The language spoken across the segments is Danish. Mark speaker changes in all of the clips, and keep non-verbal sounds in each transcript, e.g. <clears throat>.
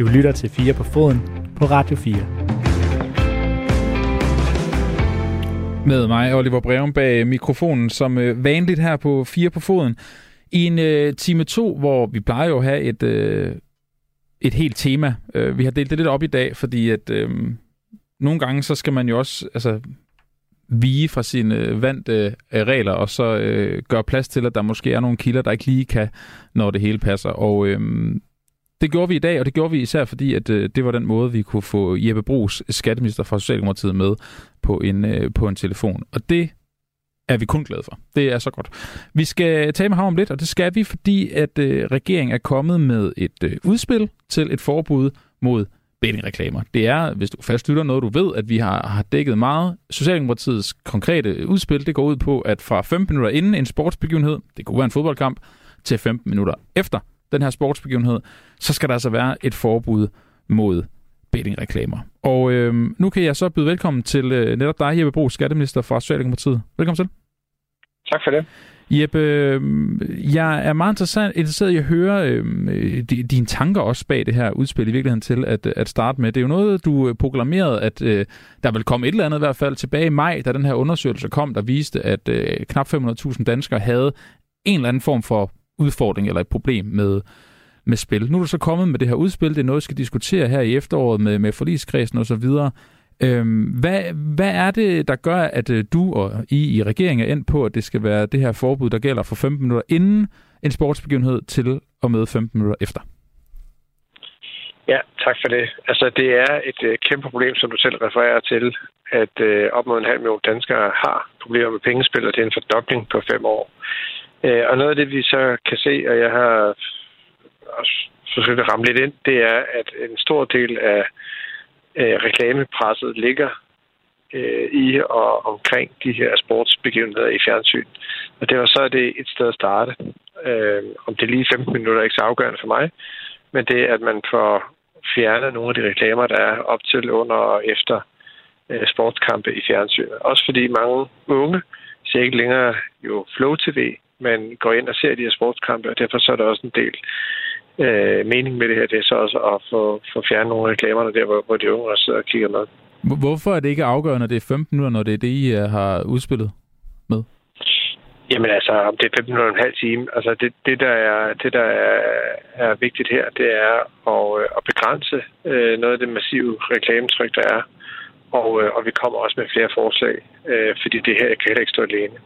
Speaker 1: Du lytter til 4 på foden på Radio 4.
Speaker 2: Med mig, Oliver Breum, bag mikrofonen, som øh, vanligt her på 4 på foden. I en øh, time 2, hvor vi plejer jo at have et, øh, et helt tema. Øh, vi har delt det lidt op i dag, fordi at øh, nogle gange, så skal man jo også altså, vige fra sine øh, vante øh, regler, og så øh, gøre plads til, at der måske er nogle kilder, der ikke lige kan, når det hele passer. Og øh, det gjorde vi i dag, og det gjorde vi især fordi, at øh, det var den måde, vi kunne få Jeppe Brugs, skatteminister fra Socialdemokratiet, med på en, øh, på en telefon. Og det er vi kun glade for. Det er så godt. Vi skal tale med ham om lidt, og det skal vi, fordi at øh, regeringen er kommet med et øh, udspil til et forbud mod bettingreklamer. Det er, hvis du fastlytter noget, du ved, at vi har, har dækket meget. Socialdemokratiets konkrete udspil, det går ud på, at fra 15 minutter inden en sportsbegivenhed, det kunne være en fodboldkamp, til 15 minutter efter den her sportsbegivenhed, så skal der altså være et forbud mod bettingreklamer. Og øh, nu kan jeg så byde velkommen til øh, netop dig, Jeppe Bro, skatteminister fra Socialdemokratiet. Velkommen til.
Speaker 3: Tak for det.
Speaker 2: Jeppe, jeg er meget interessant, interesseret i at høre øh, dine tanker også bag det her udspil i virkeligheden til at, at starte med. Det er jo noget, du proklamerede, at øh, der vil komme et eller andet i hvert fald tilbage i maj, da den her undersøgelse kom, der viste, at øh, knap 500.000 danskere havde en eller anden form for udfordring eller et problem med, med spil. Nu er du så kommet med det her udspil, det er noget, vi skal diskutere her i efteråret med, med forligskredsen osv., Øhm, hvad, hvad er det, der gør, at øh, du og I i regeringen er endt på, at det skal være det her forbud, der gælder for 15 minutter inden en sportsbegivenhed til og med 15 minutter efter?
Speaker 3: Ja, tak for det. Altså, det er et øh, kæmpe problem, som du selv refererer til, at øh, op mod en halv million danskere har problemer med pengespil, og det er en fordobling på fem år. Øh, og noget af det, vi så kan se, og jeg har også forsøgt at ramme lidt ind, det er, at en stor del af øh, reklamepresset ligger øh, i og omkring de her sportsbegivenheder i fjernsyn. Og det var så det et sted at starte. Øh, om det er lige 15 minutter er ikke så afgørende for mig, men det at man får fjernet nogle af de reklamer, der er op til, under og efter øh, sportskampe i fjernsynet. Også fordi mange unge ser ikke længere jo Flow TV, men går ind og ser de her sportskampe, og derfor så er der også en del øh, mening med det her, det er så også at få, få fjernet nogle af reklamerne der, hvor, hvor de unge også sidder og kigger med.
Speaker 2: Hvorfor er det ikke afgørende, at det er 15 minutter, når det er det, I øh, har udspillet med?
Speaker 3: Jamen altså, om det er 15 minutter og en halv time. Altså det, det der, er, det, der er, er vigtigt her, det er at, øh, at begrænse øh, noget af det massive reklametryk, der er. Og, øh, og vi kommer også med flere forslag, øh, fordi det her kan heller ikke stå alene.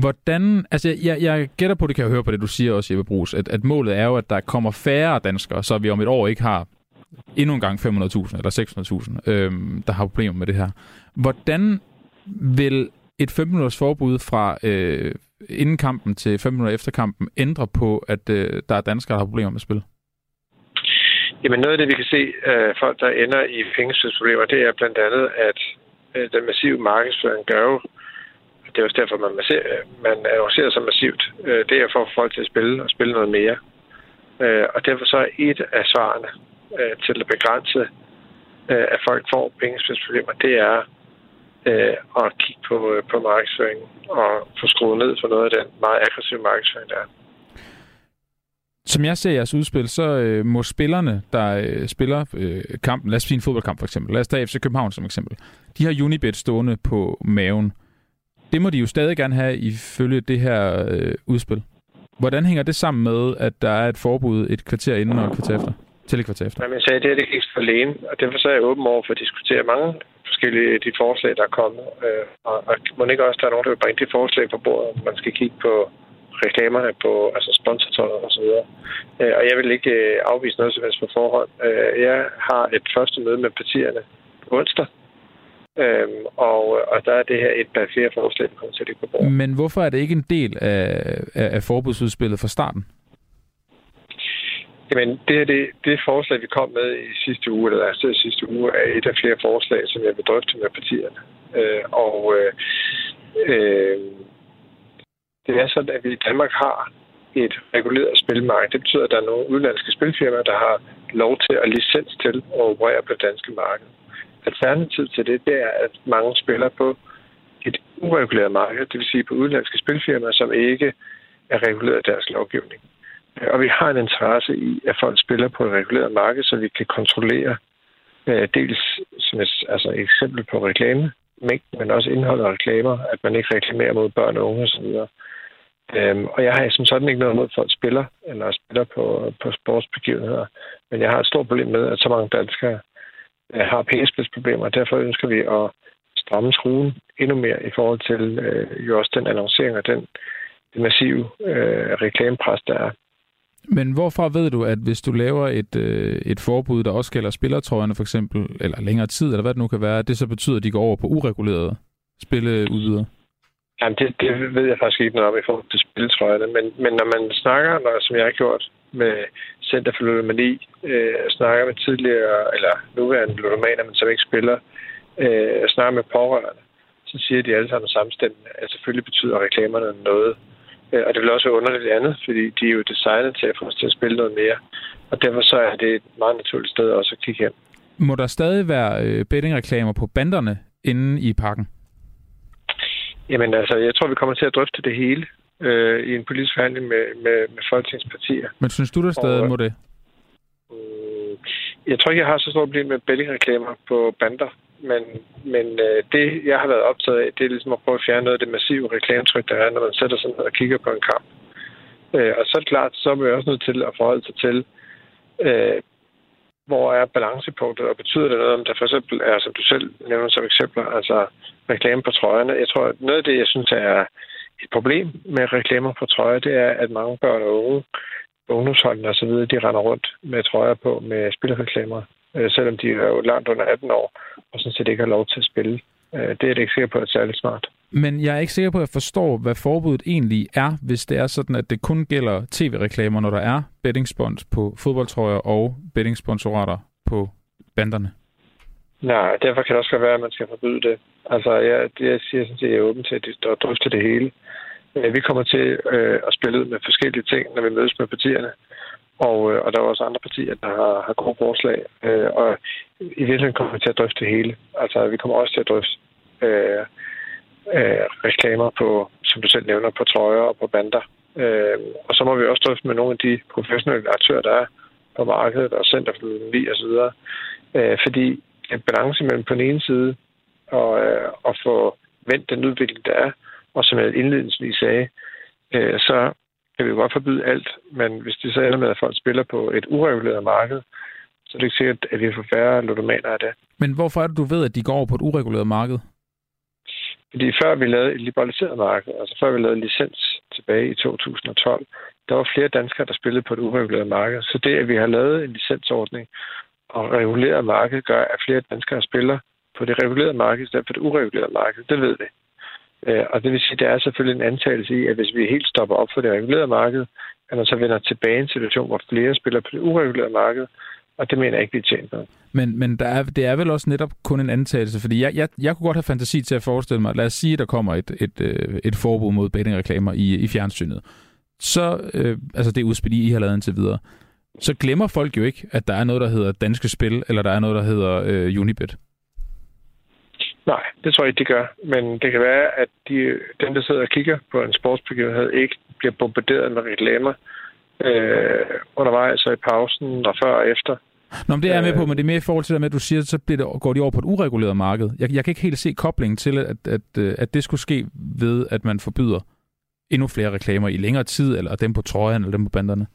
Speaker 2: Hvordan, altså jeg, jeg gætter på, det kan jeg høre på det, du siger også, Jeppe Brugs, at, at målet er jo, at der kommer færre danskere, så vi om et år ikke har endnu en gang 500.000 eller 600.000, øhm, der har problemer med det her. Hvordan vil et 5 minutters forbud fra øh, inden kampen til 5 minutter efter kampen ændre på, at øh, der er danskere, der har problemer med spil?
Speaker 3: Jamen noget af det, vi kan se, øh, folk, der ender i pengespilsproblemer, det er blandt andet, at øh, den massive markedsføring gør jo, det er også derfor, man, man annoncerer så massivt. Øh, det er for at få folk til at spille og spille noget mere. Øh, og derfor så er et af svarene øh, til at begrænse, øh, at folk får pengespilsproblemer, det er øh, at kigge på, øh, på markedsføringen og få skruet ned for noget af den meget aggressive markedsføring, der er.
Speaker 2: Som jeg ser jeres udspil, så øh, må spillerne, der øh, spiller øh, kampen, lad os sige en fodboldkamp for eksempel, lad os tage FC København som eksempel, de har Unibet stående på maven. Det må de jo stadig gerne have ifølge det her øh, udspil. Hvordan hænger det sammen med, at der er et forbud et kvarter inden og et kvarter efter? Til et kvarter efter.
Speaker 3: Jamen, jeg sagde, det her det ikke for alene, og derfor så er jeg åben over for at diskutere mange forskellige de forslag, der er kommet. Øh, og, og må ikke også, der er nogen, der vil bringe de forslag på bordet, man skal kigge på reklamerne på altså sponsortøjet og så videre. Øh, og jeg vil ikke øh, afvise noget som helst på forhånd. Øh, jeg har et første møde med partierne på onsdag, Øhm, og, og der er det her et par flere forslag, der kommer til at ligge på bordet.
Speaker 2: Men hvorfor er det ikke en del af, af, af forbudsudspillet fra starten?
Speaker 3: Jamen, det er det, det forslag, vi kom med i sidste uge, eller altså sidste uge, er et af flere forslag, som jeg vil drøfte med partierne. Øh, og øh, øh, det er sådan, at vi i Danmark har et reguleret spilmarked. Det betyder, at der er nogle udenlandske spilfirmaer, der har lov til at licens til at operere på det danske marked alternativ til det, det er, at mange spiller på et ureguleret marked, det vil sige på udenlandske spilfirmaer, som ikke er reguleret af deres lovgivning. Og vi har en interesse i, at folk spiller på et reguleret marked, så vi kan kontrollere øh, dels som et, altså et eksempel på reklame, men også indholdet af reklamer, at man ikke reklamerer mod børn og unge osv. Øhm, og jeg har som sådan ikke noget mod, at folk spiller, eller spiller på, på sportsbegivenheder. Men jeg har et stort problem med, at så mange danskere har pengespidsproblemer, og derfor ønsker vi at stramme skruen endnu mere i forhold til øh, jo også den annoncering og den, den massive øh, reklamepres, der er.
Speaker 2: Men hvorfor ved du, at hvis du laver et, øh, et forbud, der også gælder spillertrøjerne for eksempel, eller længere tid, eller hvad det nu kan være, det så betyder, at de går over på uregulerede spilleudvidere?
Speaker 3: Jamen, det, det ved jeg faktisk ikke noget om i forhold til spiltrøjerne, men, men når man snakker, når, som jeg har gjort med Center for Ludomani, øh, snakker med tidligere, eller nuværende ludomaner, men som ikke spiller, øh, snakker med pårørende, så siger de alle sammen samstemmende, at selvfølgelig betyder reklamerne noget. Øh, og det vil også være underligt andet, fordi de er jo designet til at få os til at spille noget mere. Og derfor så er det et meget naturligt sted også at kigge hen.
Speaker 2: Må der stadig være øh, bettingreklamer på banderne inde i parken?
Speaker 3: Jamen altså, jeg tror, vi kommer til at drøfte det hele øh, i en politisk forhandling med, med, med folketingspartier.
Speaker 2: Men synes du, der stadig og, må det?
Speaker 3: Øh, jeg tror ikke, jeg har så stort problem med bettingreklamer på bander. Men, men øh, det, jeg har været optaget af, det er ligesom at prøve at fjerne noget af det massive reklametryk, der er, når man sætter sig ned og kigger på en kamp. Øh, og så er det klart, så er man også nødt til at forholde sig til, øh, hvor er balancepunktet, og betyder det noget, om der for eksempel er, som du selv nævner som eksempler, altså reklame på trøjerne. Jeg tror, noget af det, jeg synes er et problem med reklamer på trøjer, det er, at mange børn og unge, ungdomsholdene osv., de render rundt med trøjer på med spilreklamer øh, selvom de er jo langt under 18 år, og sådan set ikke har lov til at spille. Øh, det er det ikke sikker på, at det er særlig smart.
Speaker 2: Men jeg er ikke sikker på, at jeg forstår, hvad forbuddet egentlig er, hvis det er sådan, at det kun gælder tv-reklamer, når der er bettingspons på fodboldtrøjer og bettingsponsorater på banderne.
Speaker 3: Nej, derfor kan det også godt være, at man skal forbyde det. Altså, jeg, det, jeg siger sådan set, at jeg er åben til at drøfte det hele. Øh, vi kommer til øh, at spille ud med forskellige ting, når vi mødes med partierne. Og, øh, og der er også andre partier, der har, har gode forslag. Øh, og i virkeligheden kommer vi til at drøfte det hele. Altså, vi kommer også til at drøfte øh, øh, reklamer på, som du selv nævner, på trøjer og på bander. Øh, og så må vi også drøfte med nogle af de professionelle aktører, der er på markedet og Center for så osv. Øh, fordi en balance mellem på den ene side og, øh, at få vendt den udvikling, der er, og som jeg indledningsvis sagde, øh, så kan vi jo godt forbyde alt, men hvis det så ender med, at folk spiller på et ureguleret marked, så er det ikke sikkert, at vi får færre ludomaner af det.
Speaker 2: Men hvorfor er det, du ved, at de går over på et ureguleret marked?
Speaker 3: Fordi før vi lavede et liberaliseret marked, altså før vi lavede licens tilbage i 2012, der var flere danskere, der spillede på et ureguleret marked. Så det, at vi har lavet en licensordning og reguleret marked, gør, at flere danskere spiller på det regulerede marked i stedet for det uregulerede marked. Det ved vi. Øh, og det vil sige, at der er selvfølgelig en antagelse i, at hvis vi helt stopper op for det regulerede marked, at man så vender tilbage i en situation, hvor flere spiller på det uregulerede marked, og det mener jeg ikke, vi er tjent med.
Speaker 2: Men, men der er, det er vel også netop kun en antagelse, fordi jeg, jeg, jeg kunne godt have fantasi til at forestille mig, lad os sige, at der kommer et, et, øh, et forbud mod bettingreklamer i, i fjernsynet. Så, øh, altså det udspil, I har lavet indtil videre, så glemmer folk jo ikke, at der er noget, der hedder danske spil, eller der er noget, der hedder øh, Unibet.
Speaker 3: Nej, det tror jeg ikke, de gør. Men det kan være, at de, dem, der sidder og kigger på en sportsbegivenhed, ikke bliver bombarderet med reklamer øh, undervejs og i pausen og før og efter.
Speaker 2: Nå, men det er jeg med på, øh. men det er mere i forhold til det med, at du siger, så bliver det, går de over på et ureguleret marked. Jeg, jeg kan ikke helt se koblingen til, at, at, at det skulle ske ved, at man forbyder endnu flere reklamer i længere tid, eller dem på trøjen, eller dem på banderne.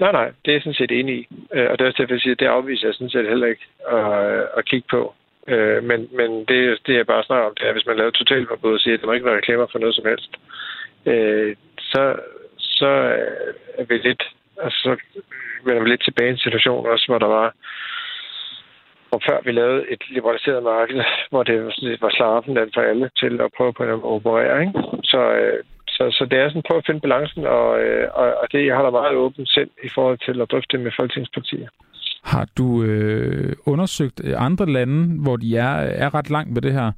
Speaker 3: Nej, nej, det er jeg sådan set enig i. Øh, og det er også derfor, jeg siger, at det afviser jeg sådan set heller ikke at, at kigge på. Øh, men men det, det, jeg bare snakker om, det er, hvis man laver totalforbud og siger, at der må ikke være reklamer for noget som helst, øh, så, så er vi lidt, altså, så vender vi lidt tilbage i en situation også, hvor der var, og før vi lavede et liberaliseret marked, hvor det var slaraffen for alle til at prøve på at operere. Ikke? Så, øh, så, så det er sådan prøv at finde balancen, og, øh, og, og det jeg har meget åbent selv i forhold til at drøfte det med folketingspartier.
Speaker 2: Har du øh, undersøgt øh, andre lande, hvor de er, er ret langt med det her?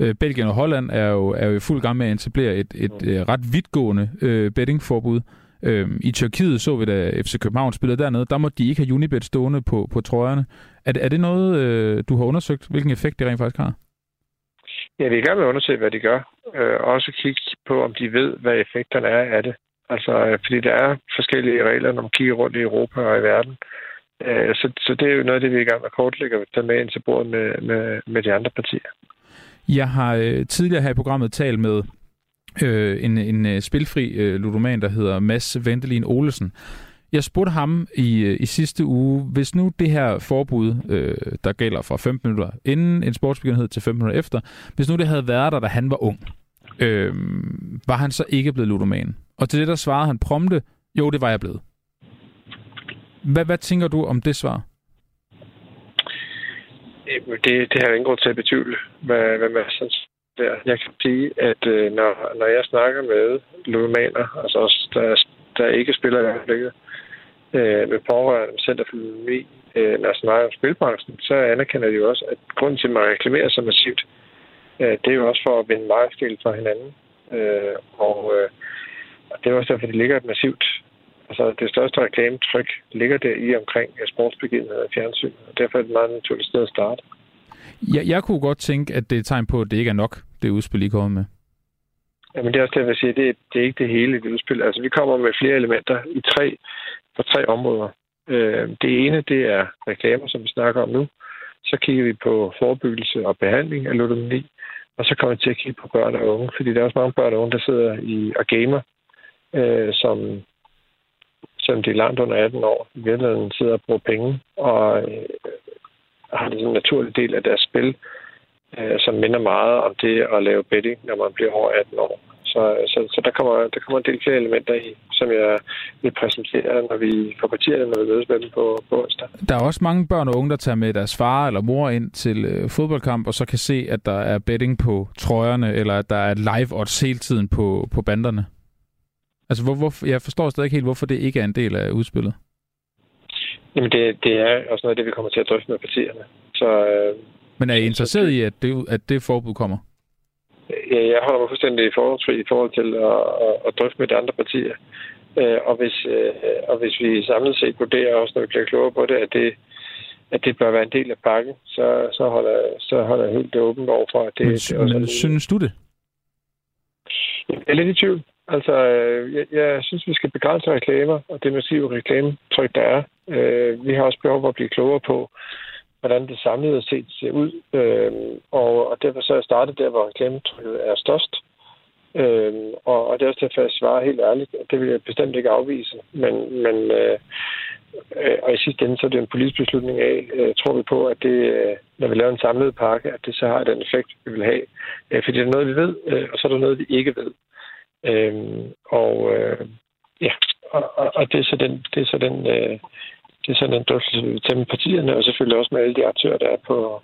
Speaker 2: Øh, Belgien og Holland er jo, er jo i fuld gang med at etablere et, et mm. øh, ret vidtgående øh, bettingforbud. Øh, I Tyrkiet så vi, da FC København spillede dernede, der må de ikke have Unibet stående på, på trøjerne. Er, er det noget, øh, du har undersøgt, hvilken effekt det rent faktisk har?
Speaker 3: Ja, vi er i gang med at undersøge, hvad de gør. Øh, også kigge på, om de ved, hvad effekterne er af det. Altså, øh, fordi der er forskellige regler, når man kigger rundt i Europa og i verden. Øh, Øh, så, så det er jo noget af det, vi er i gang med at kortlægge og tage med ind til bordet med, med, med de andre partier.
Speaker 2: Jeg har øh, tidligere her i programmet talt med øh, en, en øh, spilfri øh, ludoman, der hedder Mads Ventelin Olesen. Jeg spurgte ham i, øh, i sidste uge, hvis nu det her forbud, øh, der gælder fra 15 minutter inden en sportsbegivenhed til 15 minutter efter, hvis nu det havde været der, da han var ung, øh, var han så ikke blevet ludoman? Og til det der svarede han prompte, jo, det var jeg blevet. Hvad, hvad tænker du om det svar?
Speaker 3: Det, det har jeg ingen grund til at betvivle, hvad, hvad man synes der. Jeg kan sige, at øh, når, når jeg snakker med ludomaner, altså også der, der ikke spiller i øjeblikket, øh, med pårørende med Center for Ludomani, øh, når jeg snakker om spilbranchen, så anerkender de jo også, at grunden til, at man reklamerer så massivt, øh, det er jo også for at vinde markedsdel fra hinanden. Øh, og, øh, og det er også derfor, det ligger et massivt Altså, det største reklametryk ligger der i omkring sportsbegivenheder og fjernsyn, og derfor er det et meget naturligt sted at starte.
Speaker 2: Jeg, jeg kunne godt tænke, at det er et tegn på, at det ikke er nok, det udspil, I kommer med.
Speaker 3: Jamen, det er også det, jeg vil sige. Det, det er ikke det hele, det udspil. Altså, vi kommer med flere elementer i tre, på tre områder. Øh, det ene, det er reklamer, som vi snakker om nu. Så kigger vi på forebyggelse og behandling af ludomani. Og så kommer vi til at kigge på børn og unge, fordi der er også mange børn og unge, der sidder i og gamer, øh, som selvom de er langt under 18 år, i virkeligheden sidder og bruger penge, og øh, har det som en naturlig del af deres spil, øh, som minder meget om det at lave betting, når man bliver over 18 år. Så, øh, så, så der, kommer, der kommer en del flere elementer i, som jeg vil præsentere, når vi får partierne, når vi mødes med dem på, på onsdag.
Speaker 2: Der er også mange børn og unge, der tager med deres far eller mor ind til øh, fodboldkamp, og så kan se, at der er betting på trøjerne, eller at der er live odds hele tiden på, på banderne. Altså, hvor, hvor, jeg forstår stadig ikke helt, hvorfor det ikke er en del af udspillet.
Speaker 3: Jamen, det, det er også noget af det, vi kommer til at drøfte med partierne. Så, øh,
Speaker 2: Men er I interesseret i, at det, at det forbud kommer?
Speaker 3: Ja, jeg holder mig fuldstændig forholdsfri i forhold til at, at, at drøfte med de andre partier. Øh, og, hvis, øh, og hvis vi samlet set vurderer også, når vi bliver klogere på det, at det, at det bør være en del af pakken, så, så, holder, så holder jeg helt åbent over for, at det,
Speaker 2: men,
Speaker 3: det også
Speaker 2: men, synes du det?
Speaker 3: Jeg er lidt i tvivl. Altså, øh, jeg, jeg synes, vi skal begrænse reklamer og det massive reklametryk, der er. Øh, vi har også behov for at blive klogere på, hvordan det samlede set ser ud. Øh, og, og derfor så er jeg startet der, hvor reklametrykket er størst. Øh, og, og det er også derfor, jeg svarer helt ærligt. Det vil jeg bestemt ikke afvise. Men, men øh, øh, og i sidste ende, så er det en politisk beslutning af, øh, tror vi på, at det, øh, når vi laver en samlet pakke, at det så har den effekt, vi vil have. Øh, fordi det er noget, vi ved, øh, og så er der noget, vi ikke ved. Øhm, og øh, ja, og, og, og det er så den, det er så den, øh, det er så den drøftelse, vi tager med partierne, og selvfølgelig også med alle de aktører, der er på,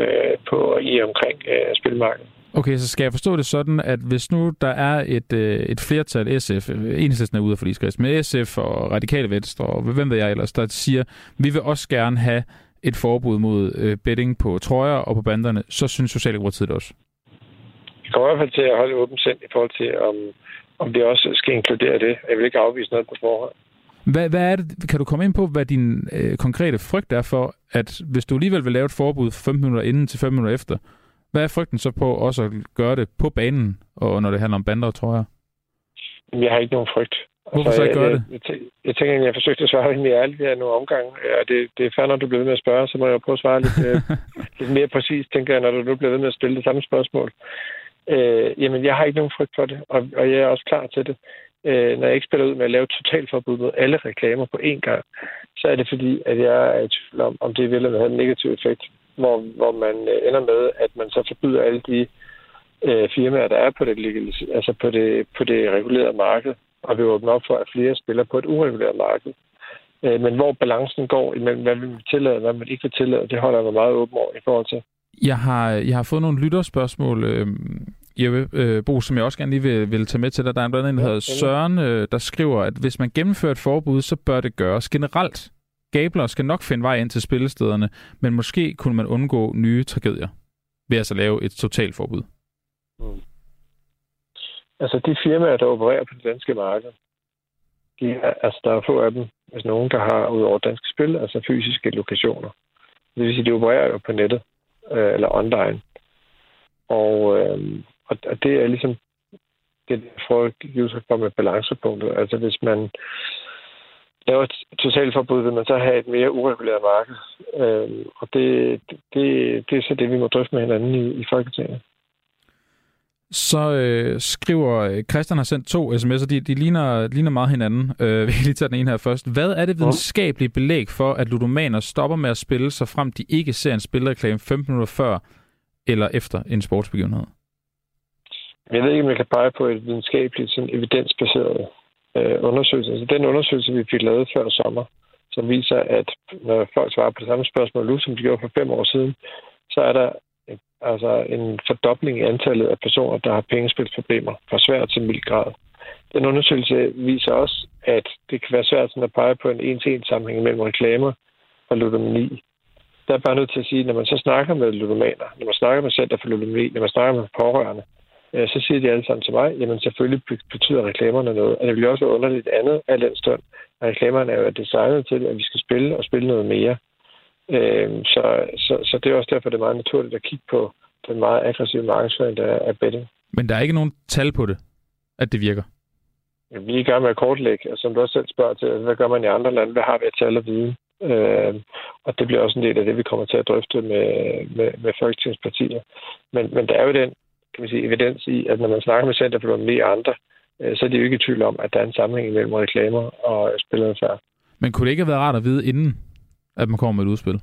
Speaker 3: øh, på i omkring øh, spilmarkedet.
Speaker 2: Okay, så skal jeg forstå det sådan, at hvis nu der er et, øh, et flertal SF, enhedslisten er ude af forligskreds, med SF og Radikale Venstre, og hvem ved jeg ellers, der siger, vi vil også gerne have et forbud mod øh, betting på trøjer og på banderne, så synes Socialdemokratiet også
Speaker 3: kommer i hvert fald til at holde åbent sind i forhold til, om, om det også skal inkludere det. Jeg vil ikke afvise noget på forhånd.
Speaker 2: Hvad, hvad er det, kan du komme ind på, hvad din øh, konkrete frygt er for, at hvis du alligevel vil lave et forbud 15 minutter inden til 5 minutter efter, hvad er frygten så på også at gøre det på banen, og når det handler om bander og trøjer?
Speaker 3: Jeg har ikke nogen frygt.
Speaker 2: Hvorfor altså, så ikke gøre
Speaker 3: jeg,
Speaker 2: det?
Speaker 3: Jeg, jeg, jeg tænker, at jeg forsøgte at svare rimelig ærligt her nogle omgange. Ja, det, det er fair, når du bliver ved med at spørge, så må jeg prøve at svare lidt, øh, <laughs> lidt mere præcis, tænker jeg, når du nu bliver ved med at stille det samme spørgsmål. Øh, jamen, jeg har ikke nogen frygt for det, og, og jeg er også klar til det. Øh, når jeg ikke spiller ud med at lave totalforbud mod alle reklamer på én gang, så er det fordi, at jeg er i tvivl om, om det vil have en negativ effekt, hvor, hvor man øh, ender med, at man så forbyder alle de øh, firmaer, der er på det, altså på det, på det regulerede marked, og vi åbner op for, at flere spiller på et ureguleret marked. Øh, men hvor balancen går imellem, hvad vi vil tillade og hvad man ikke vil tillade, det holder jeg mig meget åben over i forhold til.
Speaker 2: Jeg har, jeg har fået nogle lytterspørgsmål, øh, Jeppe øh, Bo, som jeg også gerne lige vil, vil tage med til dig. Der er blandt andet, der hedder Søren, øh, der skriver, at hvis man gennemfører et forbud, så bør det gøres generelt. Gabler skal nok finde vej ind til spillestederne, men måske kunne man undgå nye tragedier ved altså lave et totalforbud. Mm.
Speaker 3: Altså de firmaer, der opererer på det danske marked, de er, altså der er få af dem, altså nogen, der har ud over danske spil, altså fysiske lokationer. Det vil sige, de opererer jo på nettet øh, eller online. Og, øh, og, og det er ligesom det, folk at give udtryk for med balancepunktet. Altså hvis man laver et totalforbud, vil man så have et mere ureguleret marked. Øh, og det, det, det er så det, vi må drøfte med hinanden i, i Folketinget.
Speaker 2: Så øh, skriver øh, Christian har sendt to sms'er, de, de ligner, ligner meget hinanden. Øh, <laughs> vi kan lige tage den ene her først. Hvad er det videnskabelige belæg for, at ludomaner stopper med at spille, så frem de ikke ser en spilreklame 15 minutter før eller efter en sportsbegivenhed?
Speaker 3: Jeg ved ikke, om jeg kan pege på et videnskabeligt, sådan evidensbaseret øh, undersøgelse. Altså den undersøgelse, vi fik lavet før sommer, som viser, at når folk svarer på det samme spørgsmål nu, som de gjorde for fem år siden, så er der altså en fordobling i antallet af personer, der har pengespilsproblemer fra svært til mild grad. Den undersøgelse viser også, at det kan være svært at pege på en en-til-en sammenhæng mellem reklamer og ludomani. Der er bare nødt til at sige, at når man så snakker med ludomaner, når man snakker med Center for Ludomani, når man snakker med pårørende, øh, så siger de alle sammen til mig, jamen selvfølgelig betyder reklamerne noget. Og det vil også være underligt andet af den stund. Reklamerne er jo designet til, at vi skal spille og spille noget mere. Øh, så, så, så det er også derfor, det er meget naturligt at kigge på den meget aggressive markedsføring, der er betting.
Speaker 2: Men der er ikke nogen tal på det, at det virker?
Speaker 3: Vi er i gang med at kortlægge, og som du også selv spørger til, hvad gør man i andre lande? Hvad har vi at tal og viden? Øh, og det bliver også en del af det, vi kommer til at drøfte med, med, med folketingspartier. Men, men der er jo den kan man sige, evidens i, at når man snakker med Center for Økonomi og andre, øh, så er de jo ikke i tvivl om, at der er en sammenhæng mellem reklamer og spilleradfærd.
Speaker 2: Men kunne det ikke have været rart at vide inden, at man kommer med et udspil?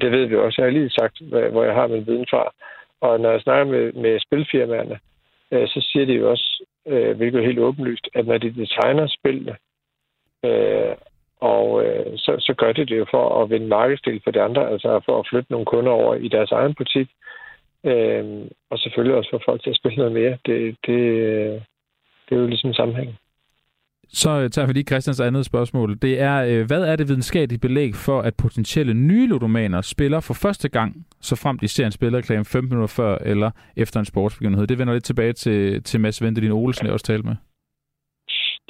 Speaker 3: Det ved vi også. Jeg har lige sagt, hvor jeg har min viden fra. Og når jeg snakker med, med spilfirmaerne, øh, så siger de jo også, øh, hvilket er helt åbenlyst, at når de designer spillene, øh, og øh, så, så gør de det jo for at vinde markedsdel for de andre, altså for at flytte nogle kunder over i deres egen butik, øh, og selvfølgelig også for folk til at spille noget mere. Det, det, øh, det er jo ligesom sammenhæng.
Speaker 2: Så øh, tager vi lige Christians andet spørgsmål. Det er, øh, hvad er det videnskabelige belæg for, at potentielle nye ludomaner spiller for første gang, så frem de ser en spillerreklame 15 minutter før eller efter en sportsbegivenhed? Det vender lidt tilbage til, til Mads Ventelin Olsen, jeg også talte med.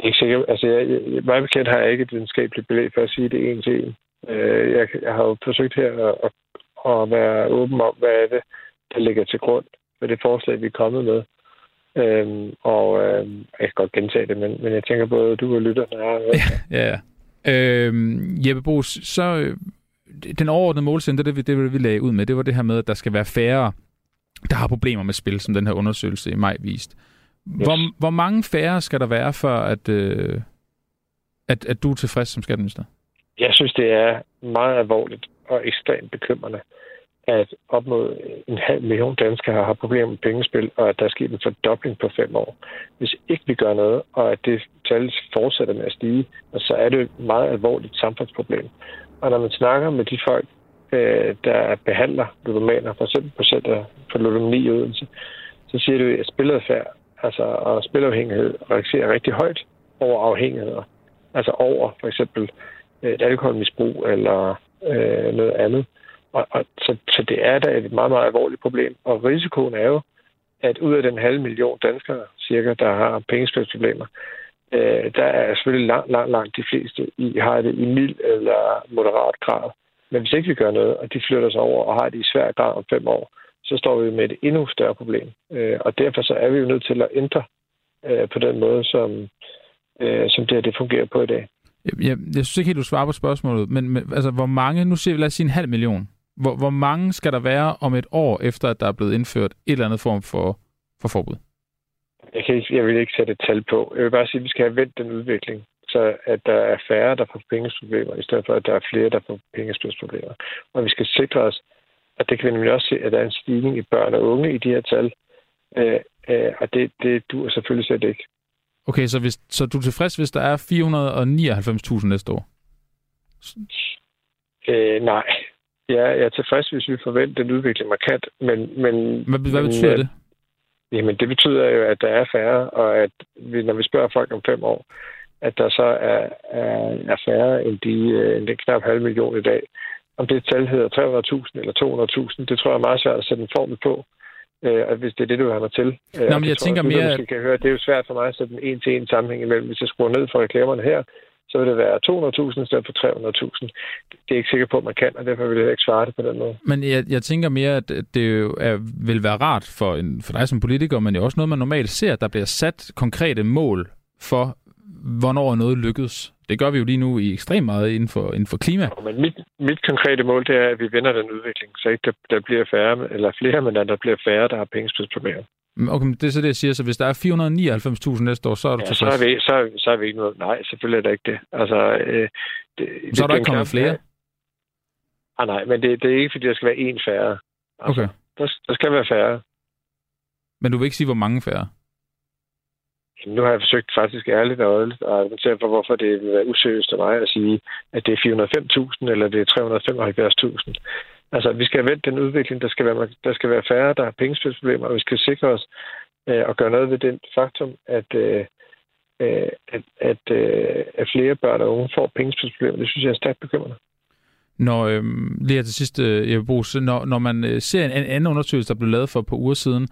Speaker 3: Ikke sikkert. Altså, jeg, jeg, meget bekendt har jeg ikke et videnskabeligt belæg for at sige det en til en. Øh, jeg, jeg har jo forsøgt her at, at, at være åben om, hvad er det, der ligger til grund for det forslag, vi er kommet med. Øhm, og øhm, jeg kan godt gentage det, men, men jeg tænker både, du og lytterne er... <laughs>
Speaker 2: Ja, ja. Øhm, Jeppe Bos, så øh, den overordnede målsætning, det, det, det vi lagde ud med, det var det her med, at der skal være færre, der har problemer med spil, som den her undersøgelse i maj viste. Hvor, yes. hvor mange færre skal der være, for at, øh, at, at du er tilfreds som skatteminister?
Speaker 3: Jeg synes, det er meget alvorligt og ekstremt bekymrende, at op mod en halv million danskere har problemer med pengespil, og at der er sket en fordobling på fem år. Hvis ikke vi gør noget, og at det tal fortsætter med at stige, så er det et meget alvorligt samfundsproblem. Og når man snakker med de folk, øh, der behandler ludomaner, for eksempel patienter for Ludomani i Odense, så siger du, at spiladfærd altså, og spilafhængighed reagerer rigtig højt over afhængigheder. Altså over for eksempel øh, et alkoholmisbrug eller øh, noget andet. Og, og, så, så det er da et meget, meget alvorligt problem. Og risikoen er jo, at ud af den halve million danskere, cirka, der har pengespilsproblemer, øh, der er selvfølgelig langt, langt, langt de fleste, i har det i mild eller moderat grad. Men hvis ikke vi gør noget, og de flytter sig over og har det i svær grad om fem år, så står vi med et endnu større problem. Øh, og derfor så er vi jo nødt til at ændre øh, på den måde, som, øh, som det her det fungerer på i dag.
Speaker 2: Jeg, jeg, jeg synes ikke helt, du svarer på spørgsmålet, men, men altså, hvor mange, nu siger vi, lad os sige en halv million, hvor, hvor mange skal der være om et år, efter at der er blevet indført et eller andet form for, for forbud?
Speaker 3: Jeg, kan ikke, jeg vil ikke sætte et tal på. Jeg vil bare sige, at vi skal have vendt den udvikling, så at der er færre, der får pengespilsproblemer, i stedet for, at der er flere, der får pengespilsproblemer. Og vi skal sikre os, at det kan vi nemlig også se, at der er en stigning i børn og unge i de her tal. Øh, øh, og det, det duer selvfølgelig slet ikke.
Speaker 2: Okay, så, hvis, så du er tilfreds, hvis der er 499.000 næste år?
Speaker 3: Øh, nej, Ja, jeg er tilfreds, hvis vi forventer den udvikling markant, men... men
Speaker 2: hvad, hvad betyder men, det?
Speaker 3: Jamen, det betyder jo, at der er færre, og at vi, når vi spørger folk om fem år, at der så er, er, er færre end, de, øh, end den knap halv million i dag. Om det tal hedder 300.000 eller 200.000, det tror jeg er meget svært at sætte en formel på. Øh, og hvis det er det, du har mig til.
Speaker 2: Øh, Nå, men jeg tænker
Speaker 3: jeg,
Speaker 2: mere...
Speaker 3: Det, kan høre, det er jo svært for mig at sætte en en-til-en sammenhæng imellem. Hvis jeg skruer ned for reklamerne her, så vil det være 200.000 i stedet for 300.000. Det er ikke sikker på, at man kan, og derfor vil jeg ikke svare det på den måde.
Speaker 2: Men jeg, jeg tænker mere, at det jo er, vil være rart for, en, for dig som politiker, men det er også noget, man normalt ser, der bliver sat konkrete mål for, hvornår noget lykkedes. Det gør vi jo lige nu i ekstremt meget inden for, inden for klima.
Speaker 3: Men mit, mit konkrete mål, det er, at vi vender den udvikling, så ikke der, der bliver færre, eller flere, men der bliver færre, der har pengespidsproblemer.
Speaker 2: Okay, det er så det, jeg siger. Så hvis der er 499.000 næste år, så er du
Speaker 3: ja, så er, vi, så, så er vi ikke noget. Nej, selvfølgelig er det ikke det. Altså, øh,
Speaker 2: det så er der ikke kommet flere?
Speaker 3: Ah, nej, men det, det er ikke, fordi der skal være én færre. Altså,
Speaker 2: okay.
Speaker 3: Der, der skal være færre.
Speaker 2: Men du vil ikke sige, hvor mange færre?
Speaker 3: Nu har jeg forsøgt faktisk ærligt og ærligt at argumentere for, hvorfor det vil være useriøst af mig at sige, at det er 405.000 eller det er 375.000. Altså, vi skal vente den udvikling, der skal være, der skal være færre, der har pengespilsproblemer, og vi skal sikre os øh, at gøre noget ved den faktum, at, øh, øh at, at, øh, at flere børn og unge får pengespilsproblemer. Det synes jeg er stærkt bekymrende.
Speaker 2: Når, øh, lige her til sidst, øh, Jeppe Brugs, når, når man øh, ser en, en anden undersøgelse, der blev lavet for et par uger siden,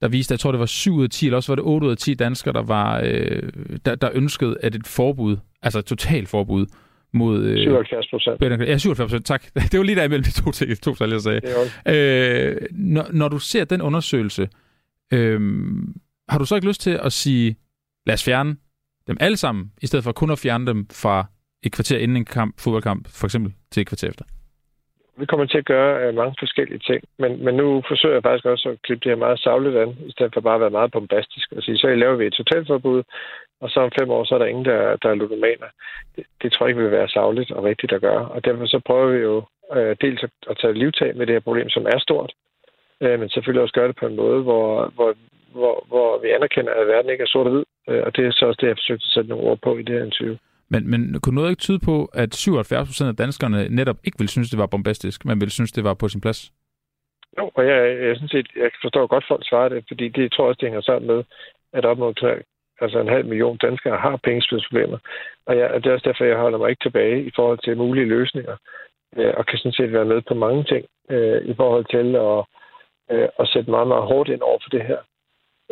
Speaker 2: der viste, jeg tror, det var 7 ud af 10, eller også var det 8 ud af 10 danskere, der, var, øh, der, der ønskede, at et forbud, altså et totalt forbud, mod...
Speaker 3: Øh, 77 procent.
Speaker 2: Ja, 77 procent, tak. <laughs> Det var lige der imellem de to, ting, to tal, jeg sagde. Øh, når, når du ser den undersøgelse, øh, har du så ikke lyst til at sige, lad os fjerne dem alle sammen, i stedet for kun at fjerne dem fra et kvarter inden en kamp, fodboldkamp, for eksempel, til et kvarter efter?
Speaker 3: Vi kommer til at gøre uh, mange forskellige ting, men, men nu forsøger jeg faktisk også at klippe det her meget savligt an, i stedet for bare at være meget bombastisk og sige, så laver vi et totalforbud, og så om fem år, så er der ingen, der, der er ludomaner. Det, det tror jeg ikke vil være savligt og rigtigt at gøre. Og derfor så prøver vi jo øh, dels at, at tage livtag med det her problem, som er stort, øh, men selvfølgelig også gøre det på en måde, hvor, hvor, hvor, hvor vi anerkender, at verden ikke er sort og hvid. Øh, og det er så også det, jeg har forsøgt at sætte nogle ord på i det her interview.
Speaker 2: Men, men kunne noget ikke tyde på, at 77 procent af danskerne netop ikke ville synes, det var bombastisk, men ville synes, det var på sin plads?
Speaker 3: Jo, og jeg, jeg, synes, jeg forstår godt, folk svarer det, fordi det tror også, det hænger sammen med, at op mod altså en halv million danskere har pengespidsproblemer. Og ja, det er også derfor, jeg holder mig ikke tilbage i forhold til mulige løsninger, øh, og kan sådan set være med på mange ting øh, i forhold til at, øh, at sætte meget, meget hårdt ind over for det her.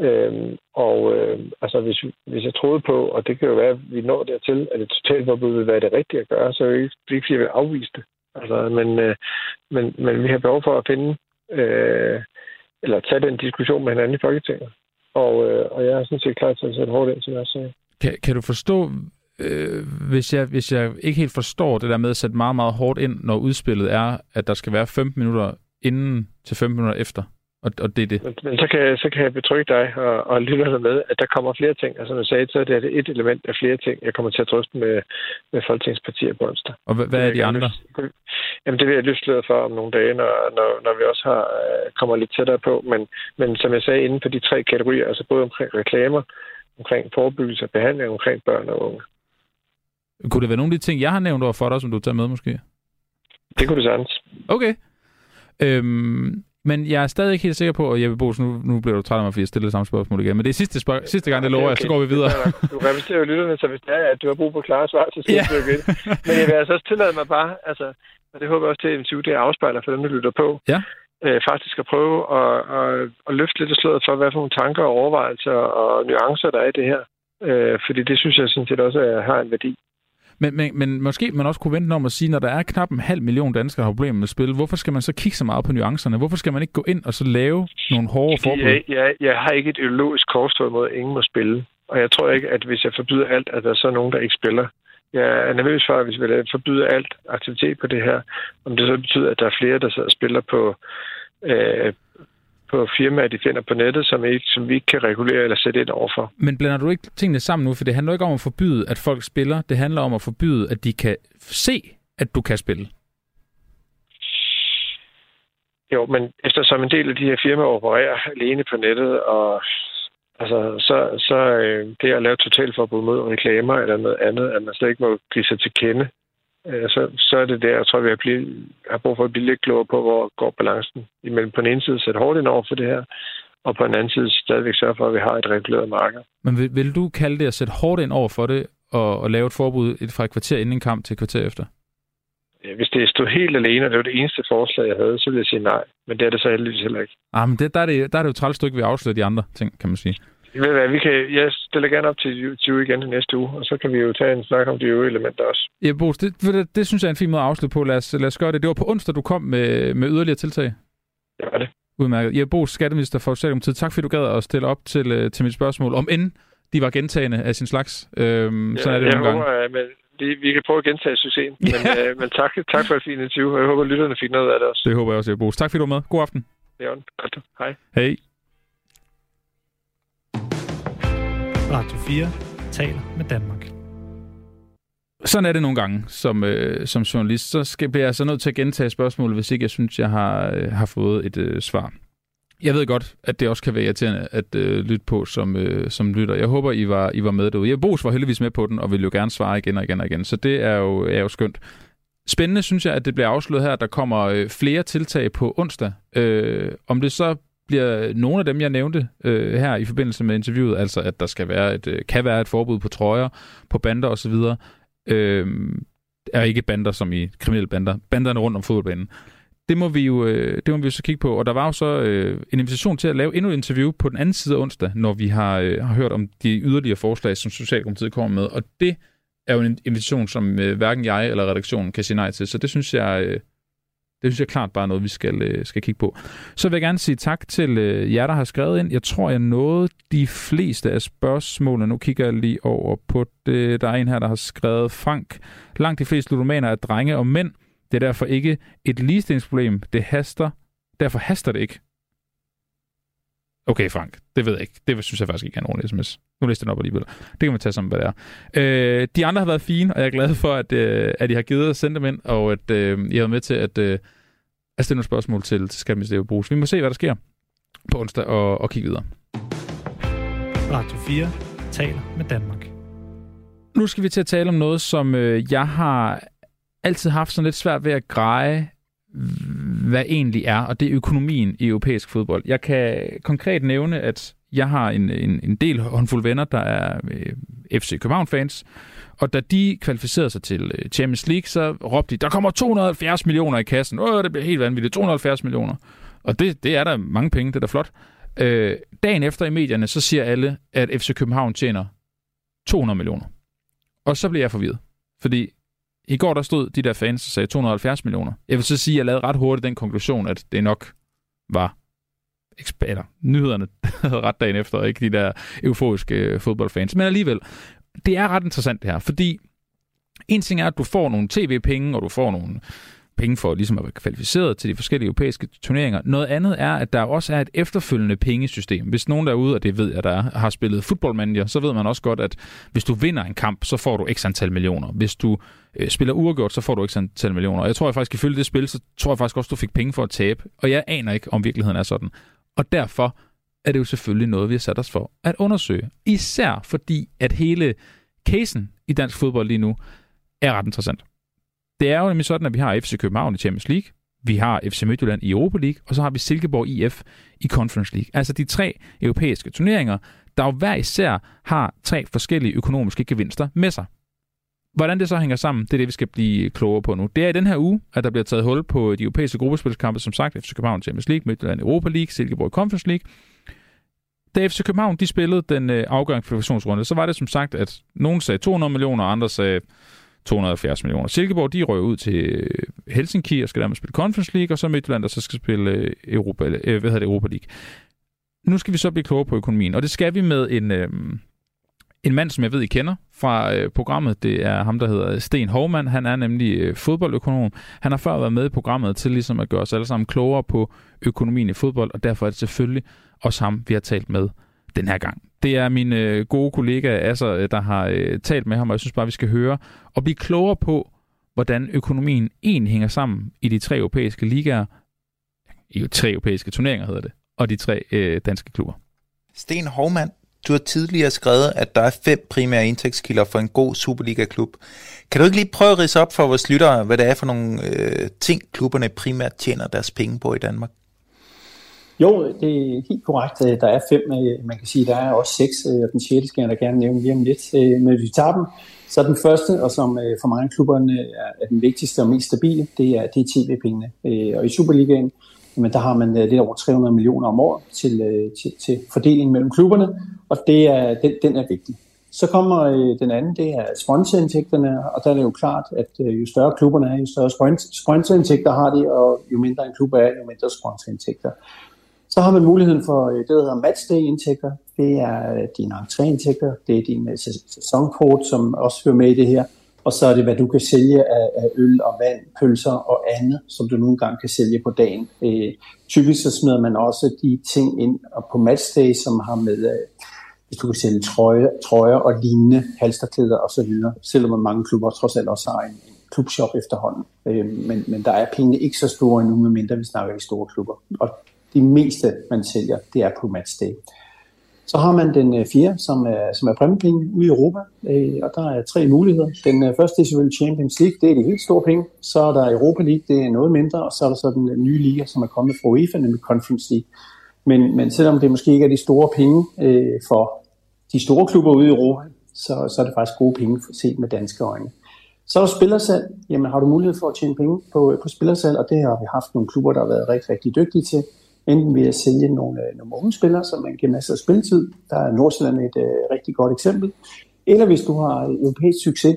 Speaker 3: Øh, og øh, altså, hvis, hvis jeg troede på, og det kan jo være, at vi når dertil, at et totalforbud vil være det rigtige at gøre, så er det ikke, fordi jeg vil afvise det. Altså, men, øh, men, men vi har behov for at finde, øh, eller tage den diskussion med hinanden i Folketinget. Og, øh, og jeg er sådan set klar til at sætte hårdt ind, til jeg sag.
Speaker 2: Kan, kan du forstå, øh, hvis, jeg, hvis jeg ikke helt forstår det der med at sætte meget, meget hårdt ind, når udspillet er, at der skal være 15 minutter inden til 15 minutter efter? Og, og det er det.
Speaker 3: Men, men så, kan, så kan jeg betrygge dig og, og lytterne med, at der kommer flere ting. Altså, som jeg sagde, så er det et element af flere ting, jeg kommer til at drøfte med, med folketingspartier på onsdag.
Speaker 2: Og hvad, hvad er de andre?
Speaker 3: Jamen, det vil jeg løfte for om nogle dage, når, når, når vi også har, øh, kommer lidt tættere på. Men, men som jeg sagde, inden for de tre kategorier, altså både omkring reklamer, omkring forebyggelse og behandling, omkring børn og unge.
Speaker 2: Kunne det være nogle af de ting, jeg har nævnt over for dig, som du tager med måske?
Speaker 3: Det kunne det sagtens.
Speaker 2: Okay. Øhm, men jeg er stadig ikke helt sikker på, og Jeppe Bos, nu, nu bliver du træt af mig, fordi jeg stiller samme spørgsmål igen. Men det er sidste, spørg- sidste gang, det lover okay, okay. jeg, så går vi videre.
Speaker 3: Du repræsenterer jo lytterne, så hvis det er, at du har brug for klare svar, så siger du igen. Men jeg vil altså også tillade mig bare, altså, og det håber jeg også til, at det afspejler for dem, der lytter på.
Speaker 2: Ja.
Speaker 3: Øh, faktisk at prøve at, at, at løfte lidt af sløret for, hvad for nogle tanker og overvejelser og nuancer, der er i det her. Øh, fordi det synes jeg sådan set også er, har en værdi.
Speaker 2: Men, men, men måske man også kunne vente om at sige, når der er knap en halv million danskere, der har problemer med spil, hvorfor skal man så kigge så meget på nuancerne? Hvorfor skal man ikke gå ind og så lave nogle hårde forbud?
Speaker 3: Jeg, jeg, jeg har ikke et ideologisk korstog mod, at ingen må spille. Og jeg tror ikke, at hvis jeg forbyder alt, at der er så nogen, der ikke spiller. Jeg er nervøs for, at hvis vi forbyder alt aktivitet på det her, om det så betyder, at der er flere, der sidder og spiller på, øh, på firmaer, de finder på nettet, som, ikke, som vi ikke kan regulere eller sætte ind overfor.
Speaker 2: Men blander du ikke tingene sammen nu? For det handler ikke om at forbyde, at folk spiller. Det handler om at forbyde, at de kan se, at du kan spille.
Speaker 3: Jo, men eftersom en del af de her firmaer opererer alene på nettet, og altså, så, så øh, det at lave totalforbud mod reklamer eller noget andet, at man slet ikke må give sig til kende, så, så er det der, jeg tror, vi har, blive, har brug for at blive lidt klogere på, hvor går balancen imellem på den ene side sætte hårdt ind over for det her, og på den anden side stadigvæk sørge for, at vi har et reguleret marked.
Speaker 2: Men vil, vil du kalde det at sætte hårdt ind over for det, og, og lave et forbud fra et kvarter inden en kamp til et kvarter efter?
Speaker 3: Hvis det stod helt alene, og det var det eneste forslag, jeg havde, så ville jeg sige nej. Men det er det så heldigvis heller ikke.
Speaker 2: Ah, men det, der, er det, der er det jo træls, du ikke vil afsløre de andre ting, kan man sige.
Speaker 3: Ved hvad, vi kan, jeg stiller gerne op til 20 igen næste uge, og så kan vi jo tage en snak om de øvrige elementer også.
Speaker 2: Ja, Bo, det, det, det synes jeg er en fin måde at afslutte på. Lad os, lad os gøre det. Det var på onsdag, du kom med, med yderligere tiltag.
Speaker 3: Det var det.
Speaker 2: Udmærket. Ja, Bo, skatteminister for Socialdemokratiet. Tak fordi du gad at stille op til, øh, til mit spørgsmål. Om end de var gentagende af sin slags. Øhm, ja, sådan er det
Speaker 3: jeg
Speaker 2: nogle
Speaker 3: håber,
Speaker 2: gange.
Speaker 3: at men vi, vi kan prøve at gentage succesen. Men,
Speaker 2: Ja.
Speaker 3: øh, men tak, tak for et fint interview, og jeg håber, at lytterne fik noget af det også.
Speaker 2: Det håber jeg også, Bo. Tak fordi du var med. God aften.
Speaker 3: Er godt. Hej.
Speaker 2: Hej.
Speaker 1: Radio 4 taler med Danmark.
Speaker 2: Sådan er det nogle gange som, øh, som journalist. Så skal, bliver jeg så nødt til at gentage spørgsmålet, hvis ikke jeg synes, jeg har, øh, har fået et øh, svar. Jeg ved godt, at det også kan være irriterende at øh, lytte på som, øh, som lytter. Jeg håber, I var, I var med derude. Jeg Bos var heldigvis med på den, og vil jo gerne svare igen og igen og igen. Så det er jo, er jo skønt. Spændende synes jeg, at det bliver afsløret her, at der kommer øh, flere tiltag på onsdag. Øh, om det så bliver nogle af dem, jeg nævnte øh, her i forbindelse med interviewet, altså at der skal være et, øh, kan være et forbud på trøjer, på bander osv., øh, er ikke bander som i kriminelle bander, banderne rundt om fodboldbanen. Det må vi jo, øh, det må vi jo så kigge på. Og der var jo så øh, en invitation til at lave endnu et interview på den anden side af onsdag, når vi har, øh, har hørt om de yderligere forslag, som Socialdemokratiet kommer med. Og det er jo en invitation, som øh, hverken jeg eller redaktionen kan sige nej til. Så det synes jeg, øh, det synes jeg klart bare er noget, vi skal, øh, skal kigge på. Så vil jeg gerne sige tak til øh, jer, der har skrevet ind. Jeg tror, jeg nåede de fleste af spørgsmålene. Nu kigger jeg lige over på det. Der er en her, der har skrevet, Frank, langt de fleste ludomaner er drenge og mænd. Det er derfor ikke et ligestillingsproblem. Det haster. Derfor haster det ikke. Okay, Frank. Det ved jeg ikke. Det synes jeg faktisk ikke er en ordentlig sms. Nu læste den op alligevel. Det kan man tage som, hvad det er. Øh, de andre har været fine, og jeg er glad for, at, øh, at I har givet at sende dem ind, og at øh, I har været med til at, øh, at stille nogle spørgsmål til, til Skatteministeriet Brugs. Vi må se, hvad der sker på onsdag, og, og kigge videre.
Speaker 1: Radio 4 taler med Danmark.
Speaker 2: Nu skal vi til at tale om noget, som øh, jeg har altid haft sådan lidt svært ved at greje, hvad egentlig er, og det er økonomien i europæisk fodbold. Jeg kan konkret nævne, at jeg har en, en, en del håndfuld venner, der er øh, FC København-fans, og da de kvalificerede sig til øh, Champions League, så råbte de, der kommer 270 millioner i kassen. Åh, det bliver helt vanvittigt. 270 millioner. Og det, det er der mange penge, det er da flot. Øh, dagen efter i medierne, så siger alle, at FC København tjener 200 millioner. Og så bliver jeg forvirret. Fordi i går der stod de der fans og sagde 270 millioner. Jeg vil så sige, at jeg lavede ret hurtigt den konklusion, at det nok var eller Nyhederne <laughs> ret dagen efter, og ikke de der euforiske øh, fodboldfans. Men alligevel, det er ret interessant det her, fordi en ting er, at du får nogle tv-penge, og du får nogle penge for ligesom at være kvalificeret til de forskellige europæiske turneringer. Noget andet er, at der også er et efterfølgende pengesystem. Hvis nogen derude, og det ved jeg, der er, har spillet fodboldmanager, så ved man også godt, at hvis du vinder en kamp, så får du x antal millioner. Hvis du øh, spiller uafgjort, så får du x antal millioner. Og jeg tror jeg faktisk, ifølge det spil, så tror jeg faktisk også, du fik penge for at tabe. Og jeg aner ikke, om virkeligheden er sådan. Og derfor er det jo selvfølgelig noget, vi har sat os for at undersøge. Især fordi, at hele casen i dansk fodbold lige nu er ret interessant. Det er jo nemlig sådan, at vi har FC København i Champions League, vi har FC Midtjylland i Europa League, og så har vi Silkeborg IF i Conference League. Altså de tre europæiske turneringer, der jo hver især har tre forskellige økonomiske gevinster med sig. Hvordan det så hænger sammen, det er det, vi skal blive klogere på nu. Det er i den her uge, at der bliver taget hul på de europæiske gruppespilskampe, som sagt, FC København Champions League, Midtjylland Europa League, Silkeborg Conference League. Da FC København de spillede den øh, afgørende kvalifikationsrunde, så var det som sagt, at nogen sagde 200 millioner, og andre sagde 270 millioner. Silkeborg, de røg ud til øh, Helsinki og skal dermed spille Conference League, og så Midtjylland, der så skal spille øh, Europa, øh, hvad hedder det, Europa League. Nu skal vi så blive klogere på økonomien, og det skal vi med en, øh, en mand, som jeg ved, I kender fra øh, programmet. Det er ham, der hedder Sten Hovmand. Han er nemlig øh, fodboldøkonom. Han har før været med i programmet til ligesom at gøre os alle sammen klogere på økonomien i fodbold, og derfor er det selvfølgelig også ham, vi har talt med den her gang. Det er min øh, gode kollega Asser, øh, der har øh, talt med ham, og jeg synes bare, vi skal høre og blive klogere på, hvordan økonomien egentlig hænger sammen i de tre europæiske ligaer, i tre europæiske turneringer hedder det, og de tre øh, danske klubber.
Speaker 4: Sten Hovmand, du har tidligere skrevet, at der er fem primære indtægtskilder for en god Superliga-klub. Kan du ikke lige prøve at rise op for vores lyttere, hvad det er for nogle øh, ting, klubberne primært tjener deres penge på i Danmark?
Speaker 5: Jo, det er helt korrekt. Øh, der er fem, øh, man kan sige, der er også seks, øh, og den sjette skal jeg da gerne nævne lige om lidt. Men hvis vi tager dem, så den første, og som for mange klubberne er den vigtigste og mest stabile, det er, det er tv-pengene. Og i Superligaen, jamen der har man øh, lidt over 300 millioner om året til, øh, til, til fordeling mellem klubberne, og det er, den, den er vigtig. Så kommer øh, den anden, det er sponsorindtægterne, og der er det jo klart, at jo større klubberne er, jo større sponsorindtægter har de, og jo mindre en klub er, jo mindre sponsorindtægter. Så har man muligheden for det, der hedder matchday-indtægter. Det er dine entréindtægter, det er din sæsonkort, som også hører med i det her. Og så er det, hvad du kan sælge af, af øl og vand, pølser og andet, som du nogle gange kan sælge på dagen. Øh, typisk så smider man også de ting ind og på matchday, som har med, øh, hvis du kan sælge trøjer, trøjer og lignende, halsterklæder osv., selvom mange klubber trods alt også har en, en klubshop efterhånden. Øh, men, men der er pengene ikke så store endnu, medmindre vi snakker i store klubber. Og det meste, man sælger, det er på matchday. Så har man den øh, fjerde, som er, som er præmiepenge ude i Europa, øh, og der er tre muligheder. Den øh, første er selvfølgelig Champions League, det er de helt store penge. Så er der Europa League, det er noget mindre, og så er der så den nye liga, som er kommet fra UEFA, nemlig Conference League. Men, men selvom det måske ikke er de store penge øh, for de store klubber ude i Europa, så, så er det faktisk gode penge set med danske øjne. Så er der spillersalg. Jamen har du mulighed for at tjene penge på, på spillersalg, og det har vi haft nogle klubber, der har været rigtig, rigtig dygtige til enten ved at sælge nogle, øh, nogle unge spillere, som man giver masser af spilletid. Der er Nordsjælland et øh, rigtig godt eksempel. Eller hvis du har europæisk succes,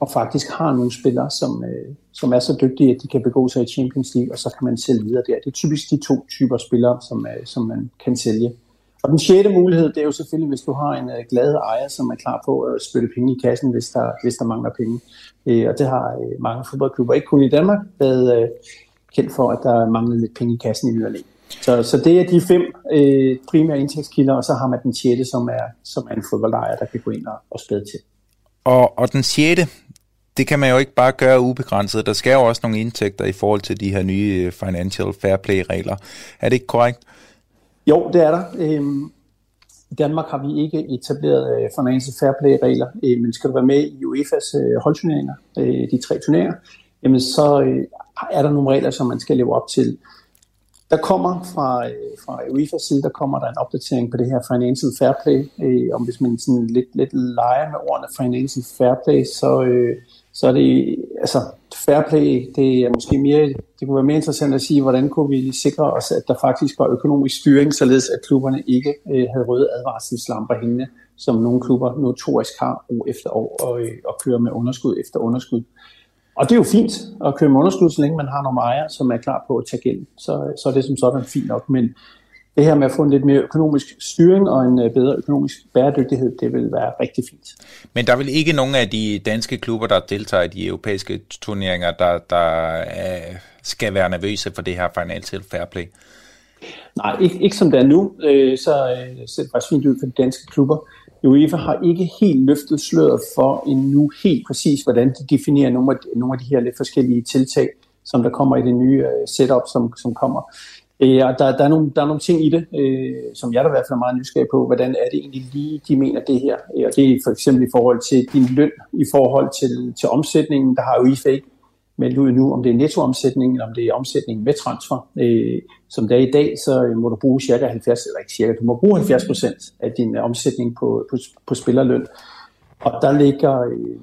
Speaker 5: og faktisk har nogle spillere, som, øh, som er så dygtige, at de kan begå sig i Champions League, og så kan man sælge videre der. Det er typisk de to typer spillere, som, øh, som man kan sælge. Og den sjette mulighed, det er jo selvfølgelig, hvis du har en øh, glad ejer, som er klar på at spytte penge i kassen, hvis der, hvis der mangler penge. Øh, og det har øh, mange fodboldklubber, ikke kun i Danmark, været, øh, kendt for, at der manglede lidt penge i kassen i nyere så, så det er de fem øh, primære indtægtskilder, og så har man den sjette, som er, som er en fodboldejer, der kan gå ind og, og spæde til.
Speaker 4: Og, og den sjette, det kan man jo ikke bare gøre ubegrænset. Der skal jo også nogle indtægter i forhold til de her nye øh, Financial Fair Play-regler. Er det ikke korrekt?
Speaker 5: Jo, det er der. Øhm, I Danmark har vi ikke etableret øh, Financial Fair Play-regler, øh, men skal du være med i UEFA's øh, holdturneringer, øh, de tre turneringer, jamen så øh, er der nogle regler, som man skal leve op til. Der kommer fra, øh, fra UEFA side, der kommer der en opdatering på det her Financial Fair Play. Øh, om hvis man sådan lidt, lidt leger med ordene Financial Fair Play, så, øh, så er det, altså fair play, det er måske mere, det kunne være mere interessant at sige, hvordan kunne vi sikre os, at der faktisk var økonomisk styring, således at klubberne ikke øh, havde røde advarselslamper hængende, som nogle klubber notorisk har år efter år, og, øh, og kører med underskud efter underskud. Og det er jo fint at købe med underskud, så længe man har nogle ejere, som er klar på at tage gæld. Så, så er det som sådan fint nok. Men det her med at få en lidt mere økonomisk styring og en øh, bedre økonomisk bæredygtighed, det vil være rigtig fint.
Speaker 4: Men der vil ikke nogen af de danske klubber, der deltager i de europæiske turneringer, der, der øh, skal være nervøse for det her financial fair play?
Speaker 5: Nej, ikke, ikke som det er nu. Øh, så øh, ser det faktisk fint ud for de danske klubber. UEFA har ikke helt løftet sløret for endnu helt præcis, hvordan de definerer nogle af, nogle af de her lidt forskellige tiltag, som der kommer i det nye øh, setup, som, som kommer. Øh, og der, der, er nogle, der er nogle ting i det, øh, som jeg da i hvert fald er meget nysgerrig på, hvordan er det egentlig lige, de mener det her. Øh, og det er for eksempel i forhold til din løn, i forhold til, til omsætningen, der har UEFA ikke meldt ud nu, om det er nettoomsætning, eller om det er omsætning med transfer. Øh, som det er i dag, så øh, må du bruge cirka 70, eller ikke cirka, du må bruge 70 procent af din øh, omsætning på, på, på spillerløn. Og der ligger øh,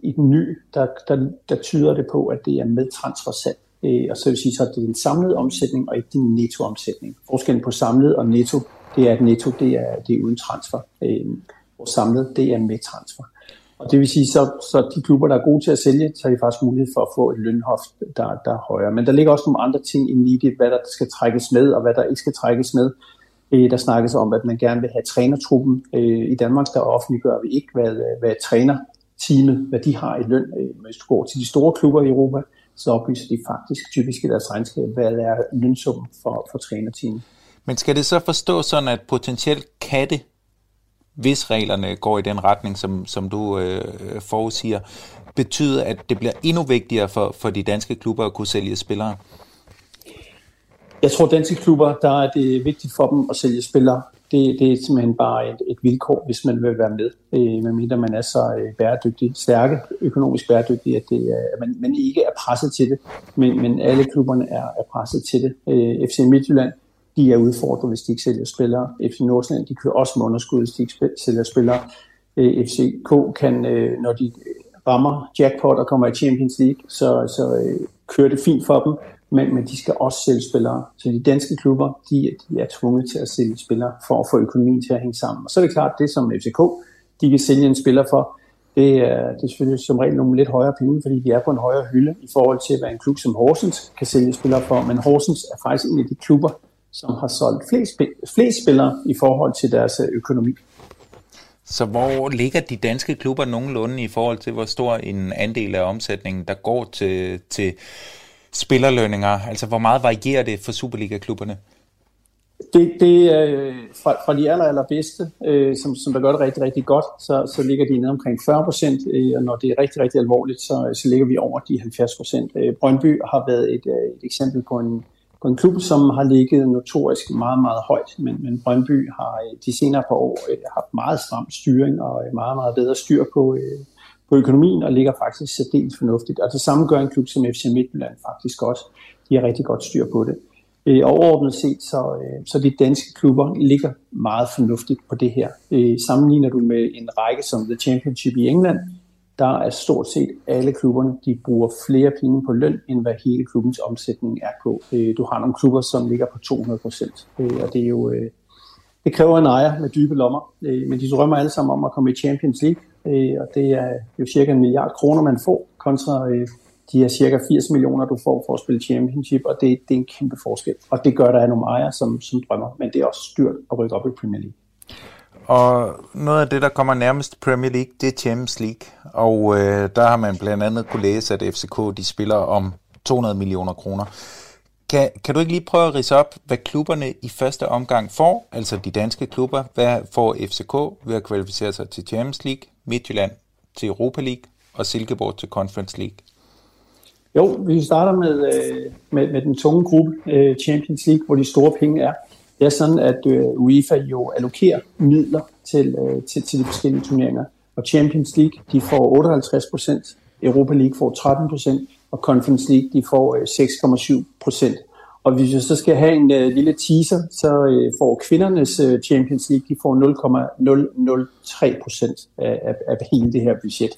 Speaker 5: i den nye, der, der, der tyder det på, at det er med transfersalg. Øh, og så vil sige, så er det en omsætning, og ikke din nettoomsætning. Forskellen på samlet og netto, det er, at netto det er, det er uden transfer. Øh, og samlet, det er med transfer. Og det vil sige, så, så de klubber, der er gode til at sælge, så har de faktisk mulighed for at få et lønhof, der, der er højere. Men der ligger også nogle andre ting i det, hvad der skal trækkes med, og hvad der ikke skal trækkes med. Øh, der snakkes om, at man gerne vil have trænertruppen. Øh, I Danmark, der offentliggør vi ikke, hvad, hvad trænerteamet, hvad de har i løn. Øh, hvis du går til de store klubber i Europa, så oplyser de faktisk typisk i deres regnskab, hvad er lønsummen for, for trænerteamet.
Speaker 4: Men skal det så forstå sådan, at potentielt kan det hvis reglerne går i den retning, som, som du øh, forudsiger, betyder, at det bliver endnu vigtigere for, for de danske klubber at kunne sælge spillere?
Speaker 5: Jeg tror, at danske klubber, der er det vigtigt for dem at sælge spillere. Det, det er simpelthen bare et, et vilkår, hvis man vil være med, øh, medmindre man er så øh, bæredygtig, stærke, økonomisk bæredygtig, at, det, øh, at man, man ikke er presset til det, men, men alle klubberne er, er presset til det. Øh, FC Midtjylland de er udfordret, hvis de ikke sælger spillere. FC Nordsjælland, de kører også med underskud, hvis de ikke sælger spillere. Øh, FCK kan, øh, når de øh, rammer jackpot og kommer i Champions League, så, så kører det fint for dem. men, men de skal også sælge spillere. Så de danske klubber, de, de er tvunget til at sælge spillere for at få økonomien til at hænge sammen. Og så er det klart, det som FCK, de kan sælge en spiller for, det er, det er selvfølgelig som regel nogle lidt højere penge, fordi de er på en højere hylde i forhold til, hvad en klub som Horsens kan sælge spillere for. Men Horsens er faktisk en af de klubber, som har solgt flest, flest spillere i forhold til deres øh, økonomi.
Speaker 4: Så hvor ligger de danske klubber nogenlunde i forhold til, hvor stor en andel af omsætningen, der går til, til spillerlønninger? Altså, hvor meget varierer det for Superliga-klubberne?
Speaker 5: Det, det er øh, fra, fra de aller, allerbedste, øh, som, som der gør det rigtig, rigtig godt, så, så ligger de nede omkring 40 procent, øh, og når det er rigtig, rigtig alvorligt, så, så ligger vi over de 70 procent. Øh, Brøndby har været et, øh, et eksempel på en, på en klub, som har ligget notorisk meget, meget højt, men, men Brøndby har øh, de senere par år øh, haft meget stram styring og øh, meget, meget bedre styr på, øh, på økonomien, og ligger faktisk særdeles fornuftigt. Og det samme gør en klub som FC Midtjylland faktisk også. De har rigtig godt styr på det. Øh, overordnet set, så, øh, så de danske klubber ligger meget fornuftigt på det her. Øh, sammenligner du med en række som The Championship i England, der er stort set alle klubberne, de bruger flere penge på løn, end hvad hele klubbens omsætning er på. Øh, du har nogle klubber, som ligger på 200 procent, øh, og det er jo... Øh, det kræver en ejer med dybe lommer, men de drømmer alle sammen om at komme i Champions League, og det er jo cirka en milliard kroner, man får, kontra de her cirka 80 millioner, du får for at spille Championship, og det, det er en kæmpe forskel. Og det gør, at der er nogle ejere, som, som drømmer, men det er også styrt at rykke op i Premier League.
Speaker 4: Og noget af det, der kommer nærmest Premier League, det er Champions League. Og øh, der har man blandt andet kunne læse, at FCK de spiller om 200 millioner kroner. Kan, kan du ikke lige prøve at rise op, hvad klubberne i første omgang får, altså de danske klubber? Hvad får FCK ved at kvalificere sig til Champions League, Midtjylland til Europa League og Silkeborg til Conference League?
Speaker 5: Jo, vi starter med, øh, med, med den tunge gruppe, øh, Champions League, hvor de store penge er. Det er sådan, at øh, UEFA jo allokerer midler til, øh, til, til de forskellige turneringer. Og Champions League, de får 58 procent, Europa League får 13 procent, og Conference League, de får øh, 6,7 procent. Og hvis vi så skal have en øh, lille teaser, så øh, får kvindernes øh, Champions League, de får 0,003 procent af, af, af hele det her budget.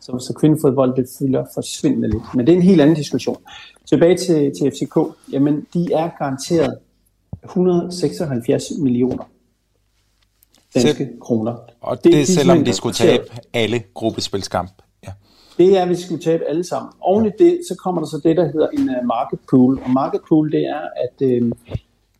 Speaker 5: Så, så kvindefodbold, det fylder forsvindende lidt. Men det er en helt anden diskussion. Tilbage til, til FCK. Jamen, de er garanteret 176 millioner danske Selv,
Speaker 4: kroner. Og det, det er selvom de skulle tabe alle gruppespilskamp. Ja.
Speaker 5: Det er, hvis vi skulle tabe alle sammen. Oven i det, så kommer der så det, der hedder en uh, market pool. Og market pool, det er, at uh,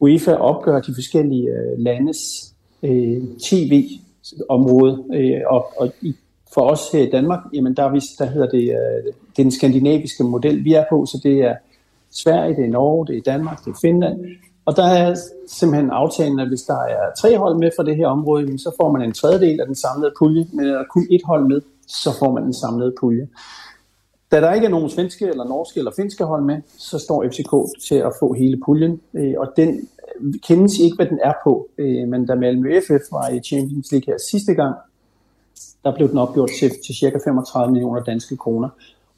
Speaker 5: UEFA opgør de forskellige uh, landes uh, tv-område. Uh, og, og i, for os her i Danmark, jamen der, er vi, der hedder det, uh, det er den skandinaviske model, vi er på. Så det er Sverige, det er Norge, det er Danmark, det er Finland. Og der er simpelthen aftalen, at hvis der er tre hold med fra det her område, så får man en tredjedel af den samlede pulje, men er der kun et hold med, så får man den samlede pulje. Da der ikke er nogen svenske, eller norske eller finske hold med, så står FCK til at få hele puljen, øh, og den øh, kendes ikke, hvad den er på. Øh, men da Malmø FF var i Champions League her sidste gang, der blev den opgjort til, til cirka 35 millioner danske kroner.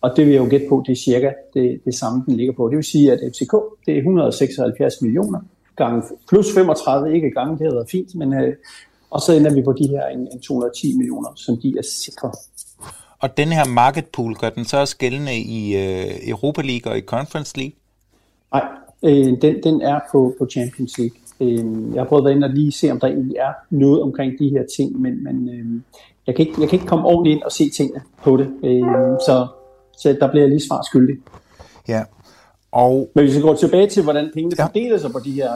Speaker 5: Og det vil jeg jo gætte på, det er cirka det, det samme, den ligger på. Det vil sige, at FCK, det er 176 millioner, gange plus 35, ikke gange, det har været fint, men øh, og så ender vi på de her en, en 210 millioner, som de er sikre.
Speaker 4: Og den her market pool, gør den så også gældende i øh, Europa League og i Conference League?
Speaker 5: Nej, øh, den, den er på, på Champions League. Øh, jeg har prøvet at være inde og lige se, om der egentlig er noget omkring de her ting, men, men øh, jeg, kan ikke, jeg kan ikke komme ordentligt ind og se tingene på det. Øh, så så der bliver jeg lige svar skyldig.
Speaker 4: Ja. Og...
Speaker 5: Men hvis vi går tilbage til, hvordan pengene ja. fordeler sig på de her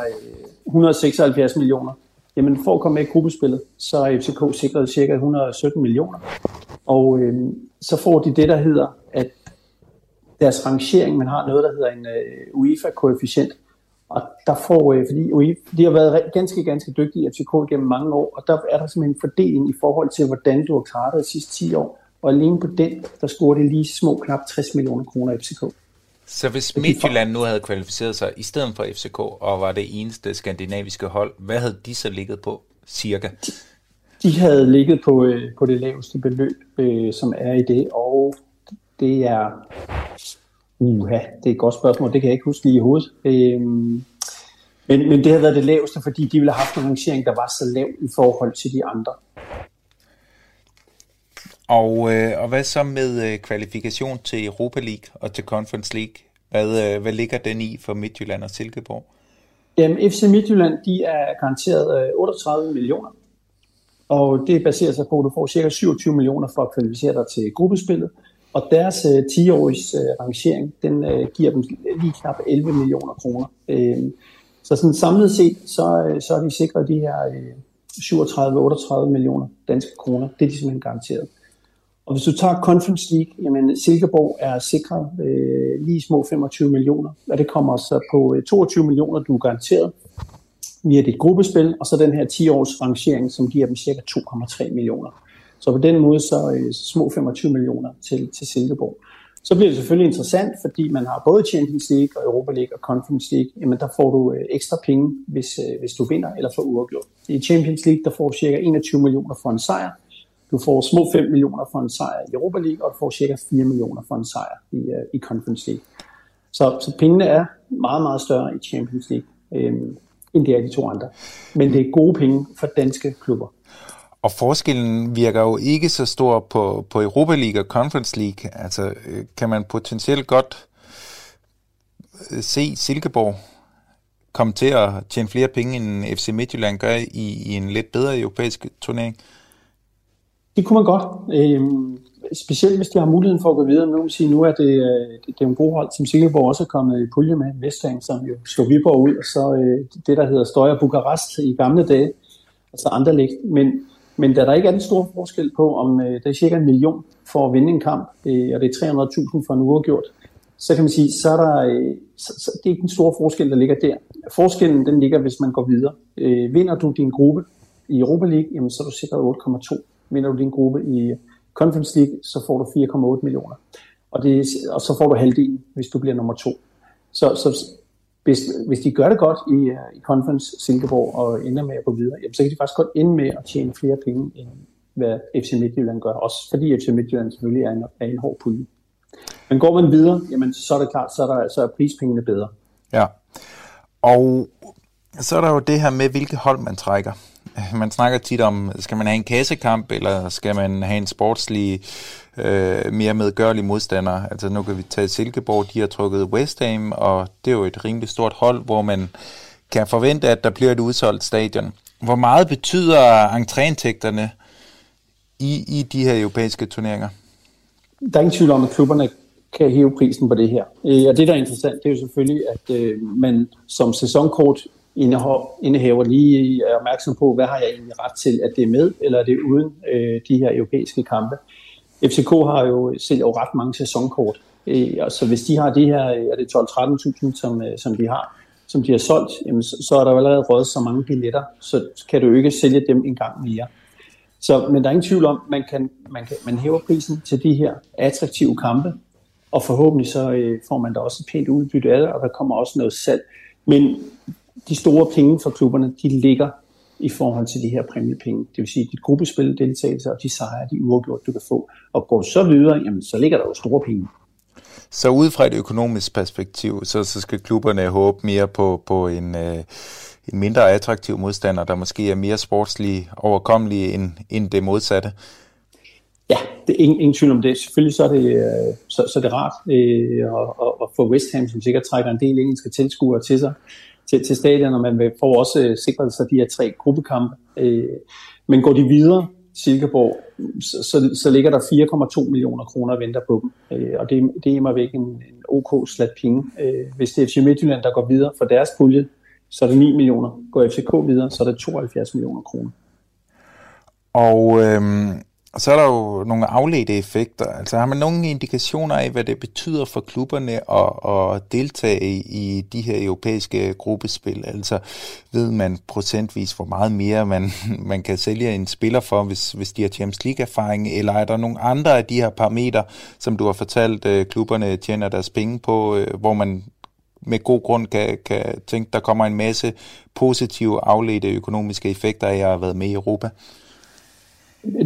Speaker 5: 176 øh, millioner, jamen for at komme med i gruppespillet, så er FCK sikret cirka 117 millioner. Og øh, så får de det, der hedder, at deres rangering, man har noget, der hedder en øh, UEFA-koefficient, og der får, øh, fordi UEFA, de har været ganske, ganske dygtige i FCK gennem mange år, og der er der simpelthen en fordeling i forhold til, hvordan du har klaret det de sidste 10 år. Og alene på den, der scorede det lige små knap 60 millioner kroner FCK.
Speaker 4: Så hvis Midtjylland nu havde kvalificeret sig i stedet for FCK og var det eneste skandinaviske hold, hvad havde de så ligget på cirka?
Speaker 5: De, de havde ligget på, øh, på det laveste beløb, øh, som er i det, og det er... Uha, det er et godt spørgsmål, det kan jeg ikke huske lige i hovedet. Øh, men, men det havde været det laveste, fordi de ville have haft en rangering, der var så lav i forhold til de andre.
Speaker 4: Og, øh, og hvad så med øh, kvalifikation til Europa League og til Conference League? Hvad, øh, hvad ligger den i for Midtjylland og Silkeborg?
Speaker 5: Jamen, FC Midtjylland, de er garanteret øh, 38 millioner. Og det baserer sig på, at du får cirka 27 millioner for at kvalificere dig til gruppespillet. Og deres øh, 10-årige øh, rangering, den øh, giver dem lige knap 11 millioner kroner. Øh, så sådan samlet set, så, øh, så er de sikret de her øh, 37-38 millioner danske kroner. Det er de simpelthen garanteret. Og hvis du tager Conference League, jamen Silkeborg er sikret øh, lige små 25 millioner, og det kommer så på øh, 22 millioner, du er garanteret via dit gruppespil, og så den her 10-års rangering, som giver dem cirka 2,3 millioner. Så på den måde så øh, små 25 millioner til, til Silkeborg. Så bliver det selvfølgelig interessant, fordi man har både Champions League og Europa League og Conference League. Jamen der får du øh, ekstra penge, hvis, øh, hvis du vinder eller får uafgjort. I Champions League der får du cirka 21 millioner for en sejr. Du får små 5 millioner for en sejr i Europa League, og du får cirka 4 millioner for en sejr i, uh, i Conference League. Så, så pengene er meget, meget større i Champions League, øh, end det er de to andre. Men det er gode penge for danske klubber.
Speaker 4: Og forskellen virker jo ikke så stor på, på Europa League og Conference League. Altså, øh, kan man potentielt godt øh, se Silkeborg komme til at tjene flere penge, end FC Midtjylland gør i, i en lidt bedre europæisk turnering?
Speaker 5: Det kunne man godt. Øhm, specielt hvis de har muligheden for at gå videre. Nu, sige, nu er det, øh, det, er en god hold, som Silkeborg også er kommet i pulje med. Vesthang, som jo slog Viborg ud, og så øh, det, der hedder Støjer Bukarest i gamle dage. Altså andre lægt. Men men da der ikke er en stor forskel på, om øh, der er cirka en million for at vinde en kamp, øh, og det er 300.000 for en uafgjort, så kan man sige, så er der, øh, så, så, det er ikke en stor forskel, der ligger der. Forskellen den ligger, hvis man går videre. Øh, vinder du din gruppe i Europa League, jamen, så er du sikret 8,2. Vinder du din gruppe i Conference League, så får du 4,8 millioner. Og, det, og så får du halvdelen, hvis du bliver nummer to. Så, så hvis, hvis de gør det godt i, øh, i Conference Silkeborg og ender med at gå videre, jamen, så kan de faktisk godt ende med at tjene flere penge, end hvad FC Midtjylland gør. Også fordi FC Midtjylland selvfølgelig er en, er en hård pulje. Men går man videre, jamen, så er det klart, så er, der, så er prispengene bedre.
Speaker 4: Ja, og så er der jo det her med, hvilke hold man trækker. Man snakker tit om, skal man have en kassekamp, eller skal man have en sportslig, øh, mere medgørlig modstander. Altså nu kan vi tage Silkeborg, de har trukket West Ham, og det er jo et rimelig stort hold, hvor man kan forvente, at der bliver et udsolgt stadion. Hvor meget betyder entréindtægterne i, i de her europæiske turneringer?
Speaker 5: Der er ingen tvivl om, at klubberne kan hæve prisen på det her. Øh, og det, der er interessant, det er jo selvfølgelig, at øh, man som sæsonkort indehaver lige øh, er opmærksom på, hvad har jeg egentlig ret til, at det er med, eller er det uden øh, de her europæiske kampe. FCK har jo selv ret mange sæsonkort, øh, og så hvis de har de her, øh, er det 12-13.000, som, øh, som de har, som de har solgt, jamen, så, så er der jo allerede råd så mange billetter, så kan du jo ikke sælge dem en gang mere. Så, men der er ingen tvivl om, man kan, man kan man hæver prisen til de her attraktive kampe, og forhåbentlig så øh, får man da også et pænt udbytte af det, og der kommer også noget salg. Men de store penge for klubberne, de ligger i forhold til de her præmiepenge. Det vil sige, dit gruppespil, deltagelse og de sejre, de uafgjort, du kan få. Og går så videre, jamen, så ligger der jo store penge.
Speaker 4: Så ud fra et økonomisk perspektiv, så, så skal klubberne håbe mere på, på en, øh, en mindre attraktiv modstander, der måske er mere sportslig overkommelig end, end det modsatte.
Speaker 5: Ja, det er ingen, ingen tvivl om det. Selvfølgelig så er det, øh, så, så er det rart øh, at, at få West Ham, som sikkert trækker en del engelske tilskuere til sig, til, til stadion, og man får også øh, sikret sig de her tre gruppekampe. Øh, men går de videre, Silkeborg, så, så, så ligger der 4,2 millioner kroner og venter på dem. Øh, og det, det er mig væk en, en OK slat penge. Øh, hvis det er FC Midtjylland, der går videre for deres pulje, så er det 9 millioner. Går FCK videre, så er det 72 millioner kroner.
Speaker 4: Og øhm, så er der jo nogle afledte effekter. Altså har man nogle indikationer af, hvad det betyder for klubberne at, at deltage i de her europæiske gruppespil? Altså ved man procentvis, hvor meget mere man, <laughs> man kan sælge en spiller for, hvis, hvis de har Champions League-erfaring? Eller er der nogle andre af de her parametre, som du har fortalt, øh, klubberne tjener deres penge på, øh, hvor man med god grund kan, kan tænke, der kommer en masse positive afledte økonomiske effekter af at have været med i Europa?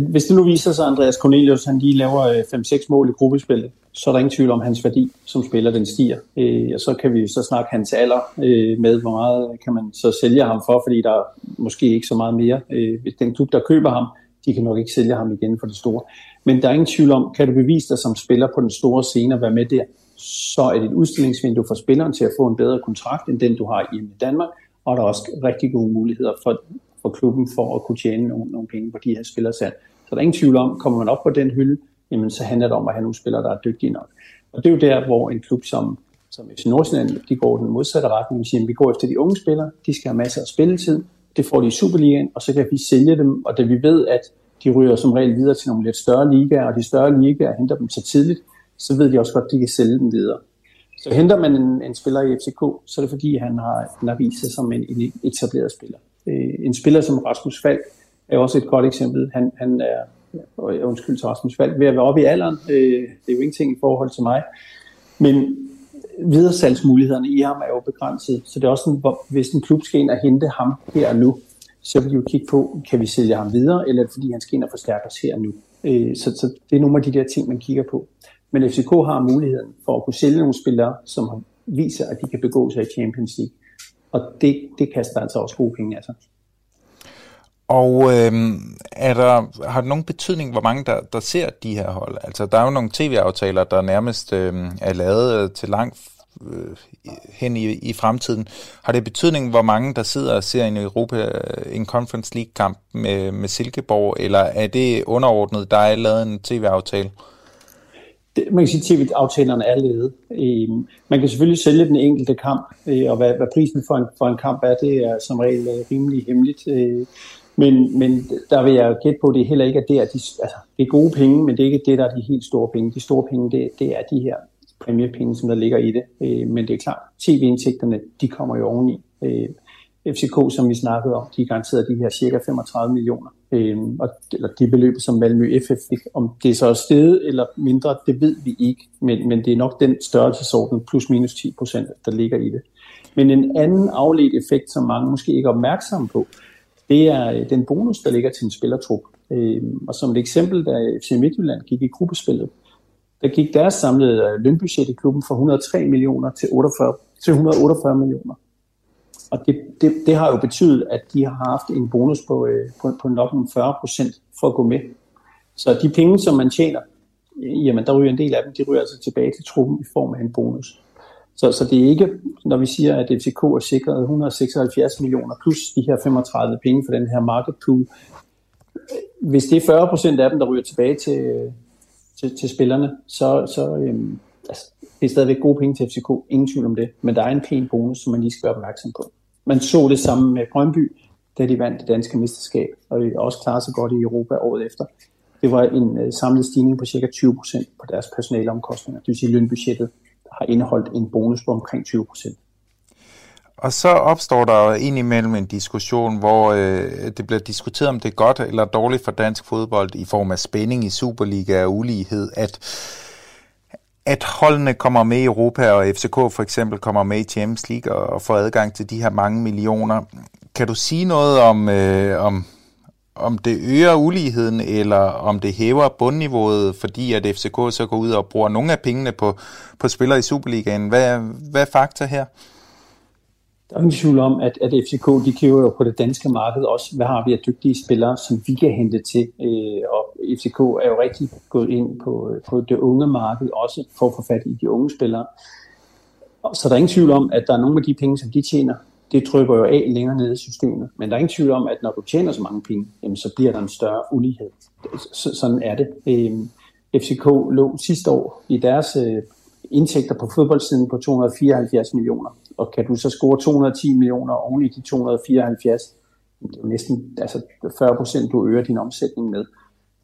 Speaker 5: Hvis det nu viser sig, at Andreas Cornelius han lige laver øh, 5-6 mål i gruppespillet, så er der ingen tvivl om, hans værdi som spiller, den stiger. Øh, og så kan vi så snakke hans alder øh, med, hvor meget kan man så sælge ham for, fordi der er måske ikke så meget mere. Øh, hvis den klub, der køber ham, de kan nok ikke sælge ham igen for det store. Men der er ingen tvivl om, kan du bevise dig som spiller på den store scene og være med der, så er det et udstillingsvindue for spilleren til at få en bedre kontrakt, end den du har i Danmark, og der er også rigtig gode muligheder for, for klubben for at kunne tjene nogle, nogle penge på de her spillersat. Så der er ingen tvivl om, kommer man op på den hylde, jamen så handler det om at have nogle spillere, der er dygtige nok. Og det er jo der, hvor en klub som, som FC Nordsjælland, de går den modsatte retning. Vi siger, at vi går efter de unge spillere, de skal have masser af spilletid, det får de i Superligaen, og så kan vi sælge dem, og da vi ved, at de ryger som regel videre til nogle lidt større ligaer, og de større ligaer henter dem så tidligt, så ved de også godt, at de kan sælge dem videre. Så henter man en, en spiller i FCK, så er det fordi, han har, han har vist sig som en, en etableret spiller. Øh, en spiller som Rasmus Falk er også et godt eksempel. Han, han er, øh, øh, undskyld til Rasmus Falk, ved at være oppe i alderen. Øh, det er jo ingenting i forhold til mig. Men videresalgsmulighederne i ham er jo begrænset. Så det er også sådan, hvor, hvis en klub skal ind og hente ham her og nu, så vil de jo kigge på, kan vi sælge ham videre, eller fordi han skal ind og forstærke os her og nu. Øh, så, så det er nogle af de der ting, man kigger på. Men FCK har muligheden for at kunne sælge nogle spillere, som viser, at de kan begå sig i Champions League. Og det, det kaster altså også gode penge af sig.
Speaker 4: Og øh, er der, har det nogen betydning, hvor mange der, der ser de her hold? Altså, der er jo nogle tv-aftaler, der nærmest øh, er lavet øh, til langt øh, hen i, i fremtiden. Har det betydning, hvor mange der sidder og ser en Europa, øh, en Conference League-kamp med, med Silkeborg, eller er det underordnet, der er lavet en tv-aftale?
Speaker 5: Det, man kan sige, at tv-aftalerne er lavet. Øh, man kan selvfølgelig sælge den enkelte kamp, øh, og hvad, hvad prisen for en, for en kamp er, det er som regel øh, rimelig hemmeligt. Øh, men, men der vil jeg gætte på, at det heller ikke er det, de, altså, det er gode penge, men det er ikke det, der er de helt store penge. De store penge, det, det er de her præmiepenge, som der ligger i det. Øh, men det er klart, tv-indtægterne, de kommer jo oveni. Øh, FCK, som vi snakkede om, de garanteret de her cirka 35 millioner. Øh, og, eller de beløb, som Malmø FF fik. Om det er så steget eller mindre, det ved vi ikke. Men, men det er nok den størrelsesorden, plus minus 10 procent, der ligger i det. Men en anden afledt effekt, som mange måske ikke er opmærksomme på, det er øh, den bonus, der ligger til en spillertrup. Øh, og som et eksempel, da FC Midtjylland gik i gruppespillet, der gik deres samlede øh, lønbudget i klubben fra 103 millioner til, 48, til 148 millioner. Og det, det, det har jo betydet, at de har haft en bonus på, øh, på, på nok 40 procent for at gå med. Så de penge, som man tjener, øh, jamen der ryger en del af dem, de ryger altså tilbage til truppen i form af en bonus. Så, så det er ikke, når vi siger, at FCK er sikret 176 millioner plus de her 35 penge for den her market pool. Hvis det er 40 procent af dem, der ryger tilbage til, til, til spillerne, så, så øhm, altså, det er stadigvæk gode penge til FCK, ingen tvivl om det. Men der er en pæn bonus, som man lige skal være opmærksom på. Man så det samme med Brøndby, da de vandt det danske mesterskab, og de også klarede sig godt i Europa året efter. Det var en øh, samlet stigning på cirka 20% på deres personaleomkostninger, det vil sige lønbudgettet har indeholdt en bonus på omkring 20%.
Speaker 4: Og så opstår der indimellem en diskussion, hvor øh, det bliver diskuteret, om det er godt eller dårligt for dansk fodbold i form af spænding i Superliga og ulighed, at, at holdene kommer med i Europa, og FCK for eksempel kommer med i Champions League og, og får adgang til de her mange millioner. Kan du sige noget om, øh, om, om det øger uligheden, eller om det hæver bundniveauet, fordi at FCK så går ud og bruger nogle af pengene på, på spillere i Superligaen. Hvad, hvad er fakta her?
Speaker 5: Der er ingen tvivl om, at, at FCK de kigger jo på det danske marked også. Hvad har vi af dygtige spillere, som vi kan hente til? Øh, og FCK er jo rigtig gået ind på, øh, på det unge marked også for at få fat i de unge spillere. Så der er ingen tvivl om, at der er nogle af de penge, som de tjener, det trykker jo af længere nede i systemet. Men der er ingen tvivl om, at når du tjener så mange penge, jamen, så bliver der en større ulighed. Så, sådan er det. Øhm, FCK lå sidste år i deres øh, indtægter på fodboldsiden på 274 millioner. Og kan du så score 210 millioner oven i de 274, det er næsten altså 40 procent, du øger din omsætning med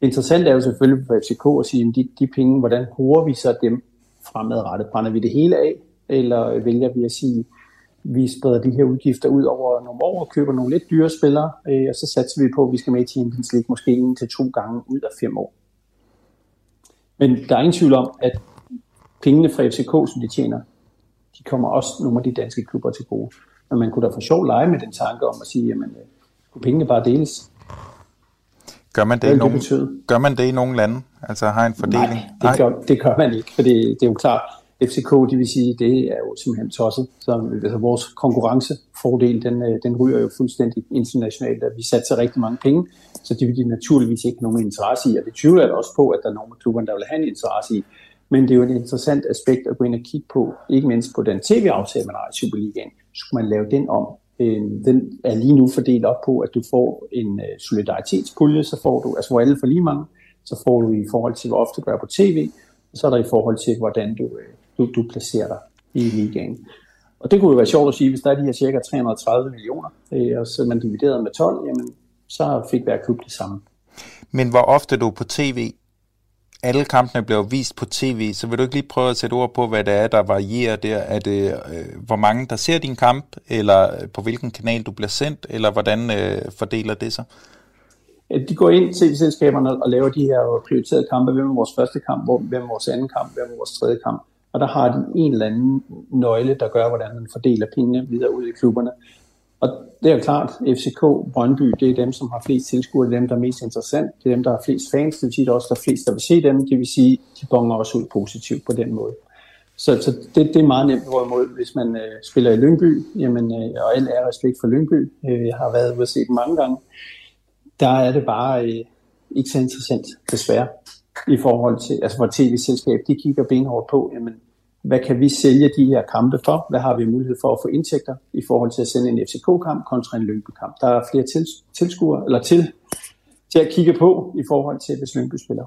Speaker 5: interessant er jo selvfølgelig for FCK at sige, at de, de penge, hvordan bruger vi så dem fremadrettet? Brænder vi det hele af, eller vælger vi at sige, vi spreder de her udgifter ud over nogle år og køber nogle lidt dyre spillere, øh, og så satser vi på, at vi skal med i Champions League måske en til to gange ud af fem år. Men der er ingen tvivl om, at pengene fra FCK, som de tjener, de kommer også nogle af de danske klubber til gode. Men man kunne da få sjov lege med den tanke om at sige, jamen, øh, kunne pengene bare deles?
Speaker 4: Gør man det, i nogle, gør man det i nogle lande? Altså har en fordeling?
Speaker 5: Nej, det, Nej. Gør, det gør man ikke, for det, det er jo klart, FCK, det vil sige, det er jo simpelthen tosset. Så altså, vores konkurrencefordel, den, øh, den ryger jo fuldstændig internationalt, at vi satser rigtig mange penge, så det vil de naturligvis ikke nogen interesse i, og det tvivler jeg også på, at der er nogle af klubberne, der vil have en interesse i. Men det er jo et interessant aspekt at gå ind og kigge på, ikke mindst på den tv-aftale, man har i Superligaen. Skulle man lave den om? Øh, den er lige nu fordelt op på, at du får en øh, solidaritetspulje, så får du, altså hvor alle får lige mange, så får du i forhold til, hvor ofte du er på tv, og så er der i forhold til, hvordan du, øh, du, du placerer dig i ligaen. Og det kunne jo være sjovt at sige, hvis der er de her cirka 330 millioner, øh, og så man divideret med 12, jamen, så fik hver klub det samme.
Speaker 4: Men hvor ofte er du på tv? Alle kampene bliver vist på tv, så vil du ikke lige prøve at sætte ord på, hvad det er, der varierer der? Er det, øh, hvor mange der ser din kamp, eller øh, på hvilken kanal du bliver sendt, eller hvordan øh, fordeler det sig?
Speaker 5: De går ind, til selskaberne og laver de her prioriterede kampe. Hvem er vores første kamp? Hvem er vores anden kamp? Hvem er vores tredje kamp? Og der har de en eller anden nøgle, der gør, hvordan man fordeler pengene videre ud i klubberne. Og det er jo klart, FCK, Brøndby, det er dem, som har flest tilskuere, det er dem, der er mest interessant, det er dem, der har flest fans, det vil sige, at der også der er flest, der vil se dem, det vil sige, de bonger også ud positivt på den måde. Så, så det, det er meget nemt hvorimod, hvis man øh, spiller i Lyngby, jamen, øh, og alt er respekt for Lyngby, øh, jeg har været ude og se dem mange gange, der er det bare øh, ikke så interessant, desværre, i forhold til, altså hvor tv-selskab, de kigger benhårdt på, jamen, hvad kan vi sælge de her kampe for? Hvad har vi mulighed for at få indtægter i forhold til at sende en FCK-kamp kontra en Lyngby-kamp? Der er flere tils- tilskuere, eller til, til at kigge på i forhold til, hvis Lyngby spiller.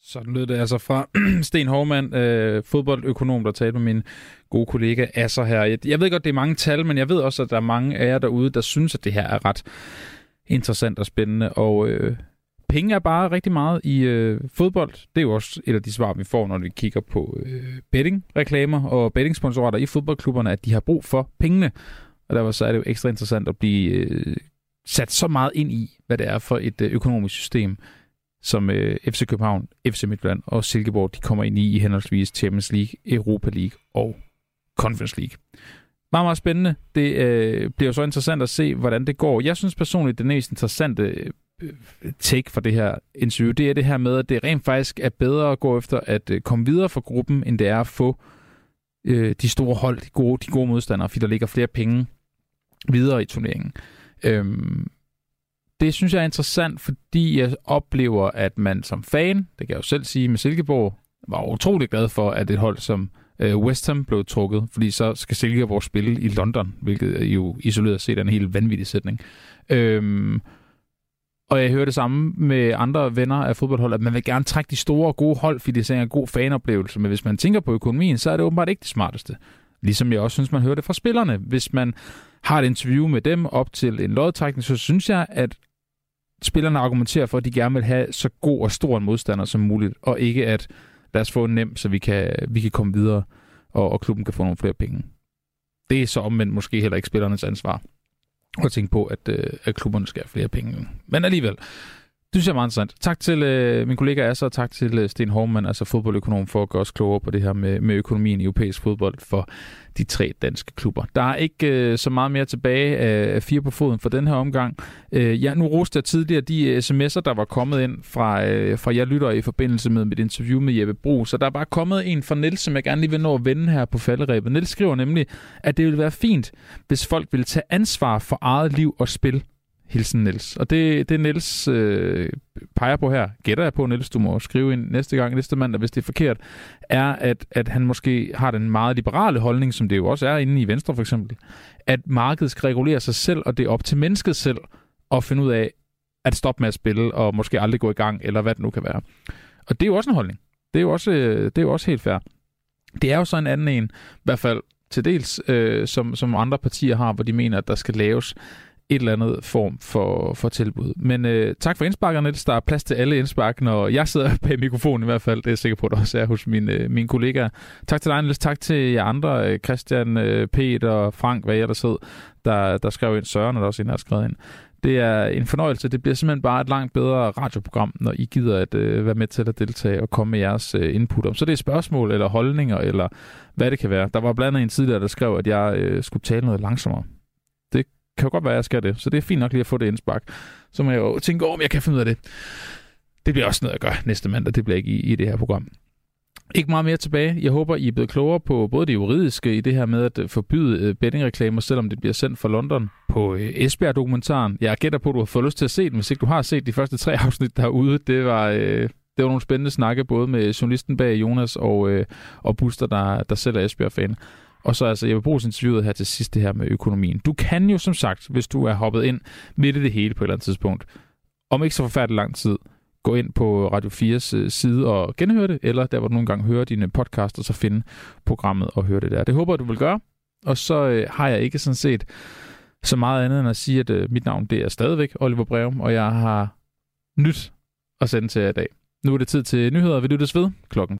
Speaker 2: Sådan lød det altså fra <clears throat> Sten Hormand, øh, fodboldøkonom, der talte med min gode kollega Asser her. Jeg, jeg ved godt, det er mange tal, men jeg ved også, at der er mange af jer derude, der synes, at det her er ret interessant og spændende. Og øh, penge er bare rigtig meget i øh, fodbold. Det er jo også et af de svar, vi får, når vi kigger på øh, bettingreklamer og bettingsponsorater i fodboldklubberne, at de har brug for pengene. Og derfor så er det jo ekstra interessant at blive øh, sat så meget ind i, hvad det er for et øh, økonomisk system, som øh, FC København, FC Midtjylland og Silkeborg de kommer ind i i henholdsvis Champions League, Europa League og Conference League. Meget, meget spændende. Det øh, bliver så interessant at se, hvordan det går. Jeg synes personligt, det mest interessante øh, take for det her interview, det er det her med, at det rent faktisk er bedre at gå efter at øh, komme videre for gruppen, end det er at få øh, de store hold, de gode, de gode modstandere, fordi der ligger flere penge videre i turneringen. Øhm, det synes jeg er interessant, fordi jeg oplever, at man som fan, det kan jeg jo selv sige med Silkeborg, var utrolig glad for, at et hold som øh, West Ham blev trukket, fordi så skal Silkeborg spille i London, hvilket jo isoleret set er en helt vanvittig sætning. Øhm, og jeg hører det samme med andre venner af fodboldhold, at man vil gerne trække de store og gode hold, fordi det er en god fanoplevelse. Men hvis man tænker på økonomien, så er det åbenbart ikke det smarteste. Ligesom jeg også synes, man hører det fra spillerne. Hvis man har et interview med dem op til en lodtrækning, så synes jeg, at spillerne argumenterer for, at de gerne vil have så god og stor en modstander som muligt, og ikke at lad os få en nem, så vi kan, vi kan komme videre, og, og klubben kan få nogle flere penge. Det er så omvendt måske heller ikke spillernes ansvar og tænke på, at, øh, at klubberne skal have flere penge. Men alligevel, det synes jeg er meget interessant. Tak til øh, min kollega Asser, og tak til øh, Sten Hormann, altså fodboldøkonom, for at gøre os klogere på det her med, med økonomien i europæisk fodbold for de tre danske klubber. Der er ikke øh, så meget mere tilbage af fire på foden for den her omgang. Øh, ja, nu roste jeg tidligere de øh, sms'er, der var kommet ind fra, øh, fra jeg lytter i forbindelse med mit interview med Jeppe Bro. Så der er bare kommet en fra Niels, som jeg gerne lige vil nå at vende her på falderæbet. Niels skriver nemlig, at det ville være fint, hvis folk vil tage ansvar for eget liv og spil Hilsen Niels. Og det, det Niels øh, peger på her, gætter jeg på, Niels, du må skrive ind næste gang, næste mandag, hvis det er forkert, er, at, at han måske har den meget liberale holdning, som det jo også er inde i Venstre for eksempel, at markedet skal regulere sig selv, og det er op til mennesket selv at finde ud af, at stoppe med at spille, og måske aldrig gå i gang, eller hvad det nu kan være. Og det er jo også en holdning. Det er jo også, øh, det er jo også helt fair. Det er jo så en anden en, i hvert fald til dels, øh, som, som andre partier har, hvor de mener, at der skal laves et eller andet form for, for tilbud. Men øh, tak for indsparkerne, Der er plads til alle indspark, når jeg sidder <laughs> bag mikrofonen i hvert fald. Det er jeg sikker på, at der også er hos mine, øh, mine kollegaer. Tak til dig, Niels. Tak til jer andre, øh, Christian, øh, Peter, Frank, hvad jeg der sidder, der, der skrev ind. Søren er der også en, der har skrevet ind. Det er en fornøjelse. Det bliver simpelthen bare et langt bedre radioprogram, når I gider at øh, være med til at deltage og komme med jeres øh, input om. Så det er spørgsmål eller holdninger, eller hvad det kan være. Der var blandt andet en tidligere, der skrev, at jeg øh, skulle tale noget langsommere kan jo godt være, at jeg skal det. Så det er fint nok lige at få det indspark. Så må jeg jo tænke om jeg kan finde ud af det. Det bliver også noget at gøre næste mandag. Det bliver ikke i, i det her program. Ikke meget mere tilbage. Jeg håber, I er blevet klogere på både det juridiske i det her med at øh, forbyde øh, bettingreklamer, selvom det bliver sendt fra London på øh, Esbjerg-dokumentaren. Jeg gætter på, at du har fået lyst til at se den, hvis ikke du har set de første tre <laughs> afsnit derude. Det var, øh, det var nogle spændende snakke, både med journalisten bag Jonas og, øh, og Buster, der, der selv er Esbjerg-fan. Og så altså Jeppe Brugs interviewet her til sidst det her med økonomien. Du kan jo som sagt, hvis du er hoppet ind midt i det hele på et eller andet tidspunkt, om ikke så forfærdelig lang tid, gå ind på Radio 4's øh, side og genhøre det, eller der hvor du nogle gange hører dine podcasts, og så finde programmet og høre det der. Det håber jeg, du vil gøre. Og så øh, har jeg ikke sådan set så meget andet end at sige, at øh, mit navn det er stadigvæk Oliver Breum, og jeg har nyt at sende til jer i dag. Nu er det tid til nyheder. Vi lyttes ved klokken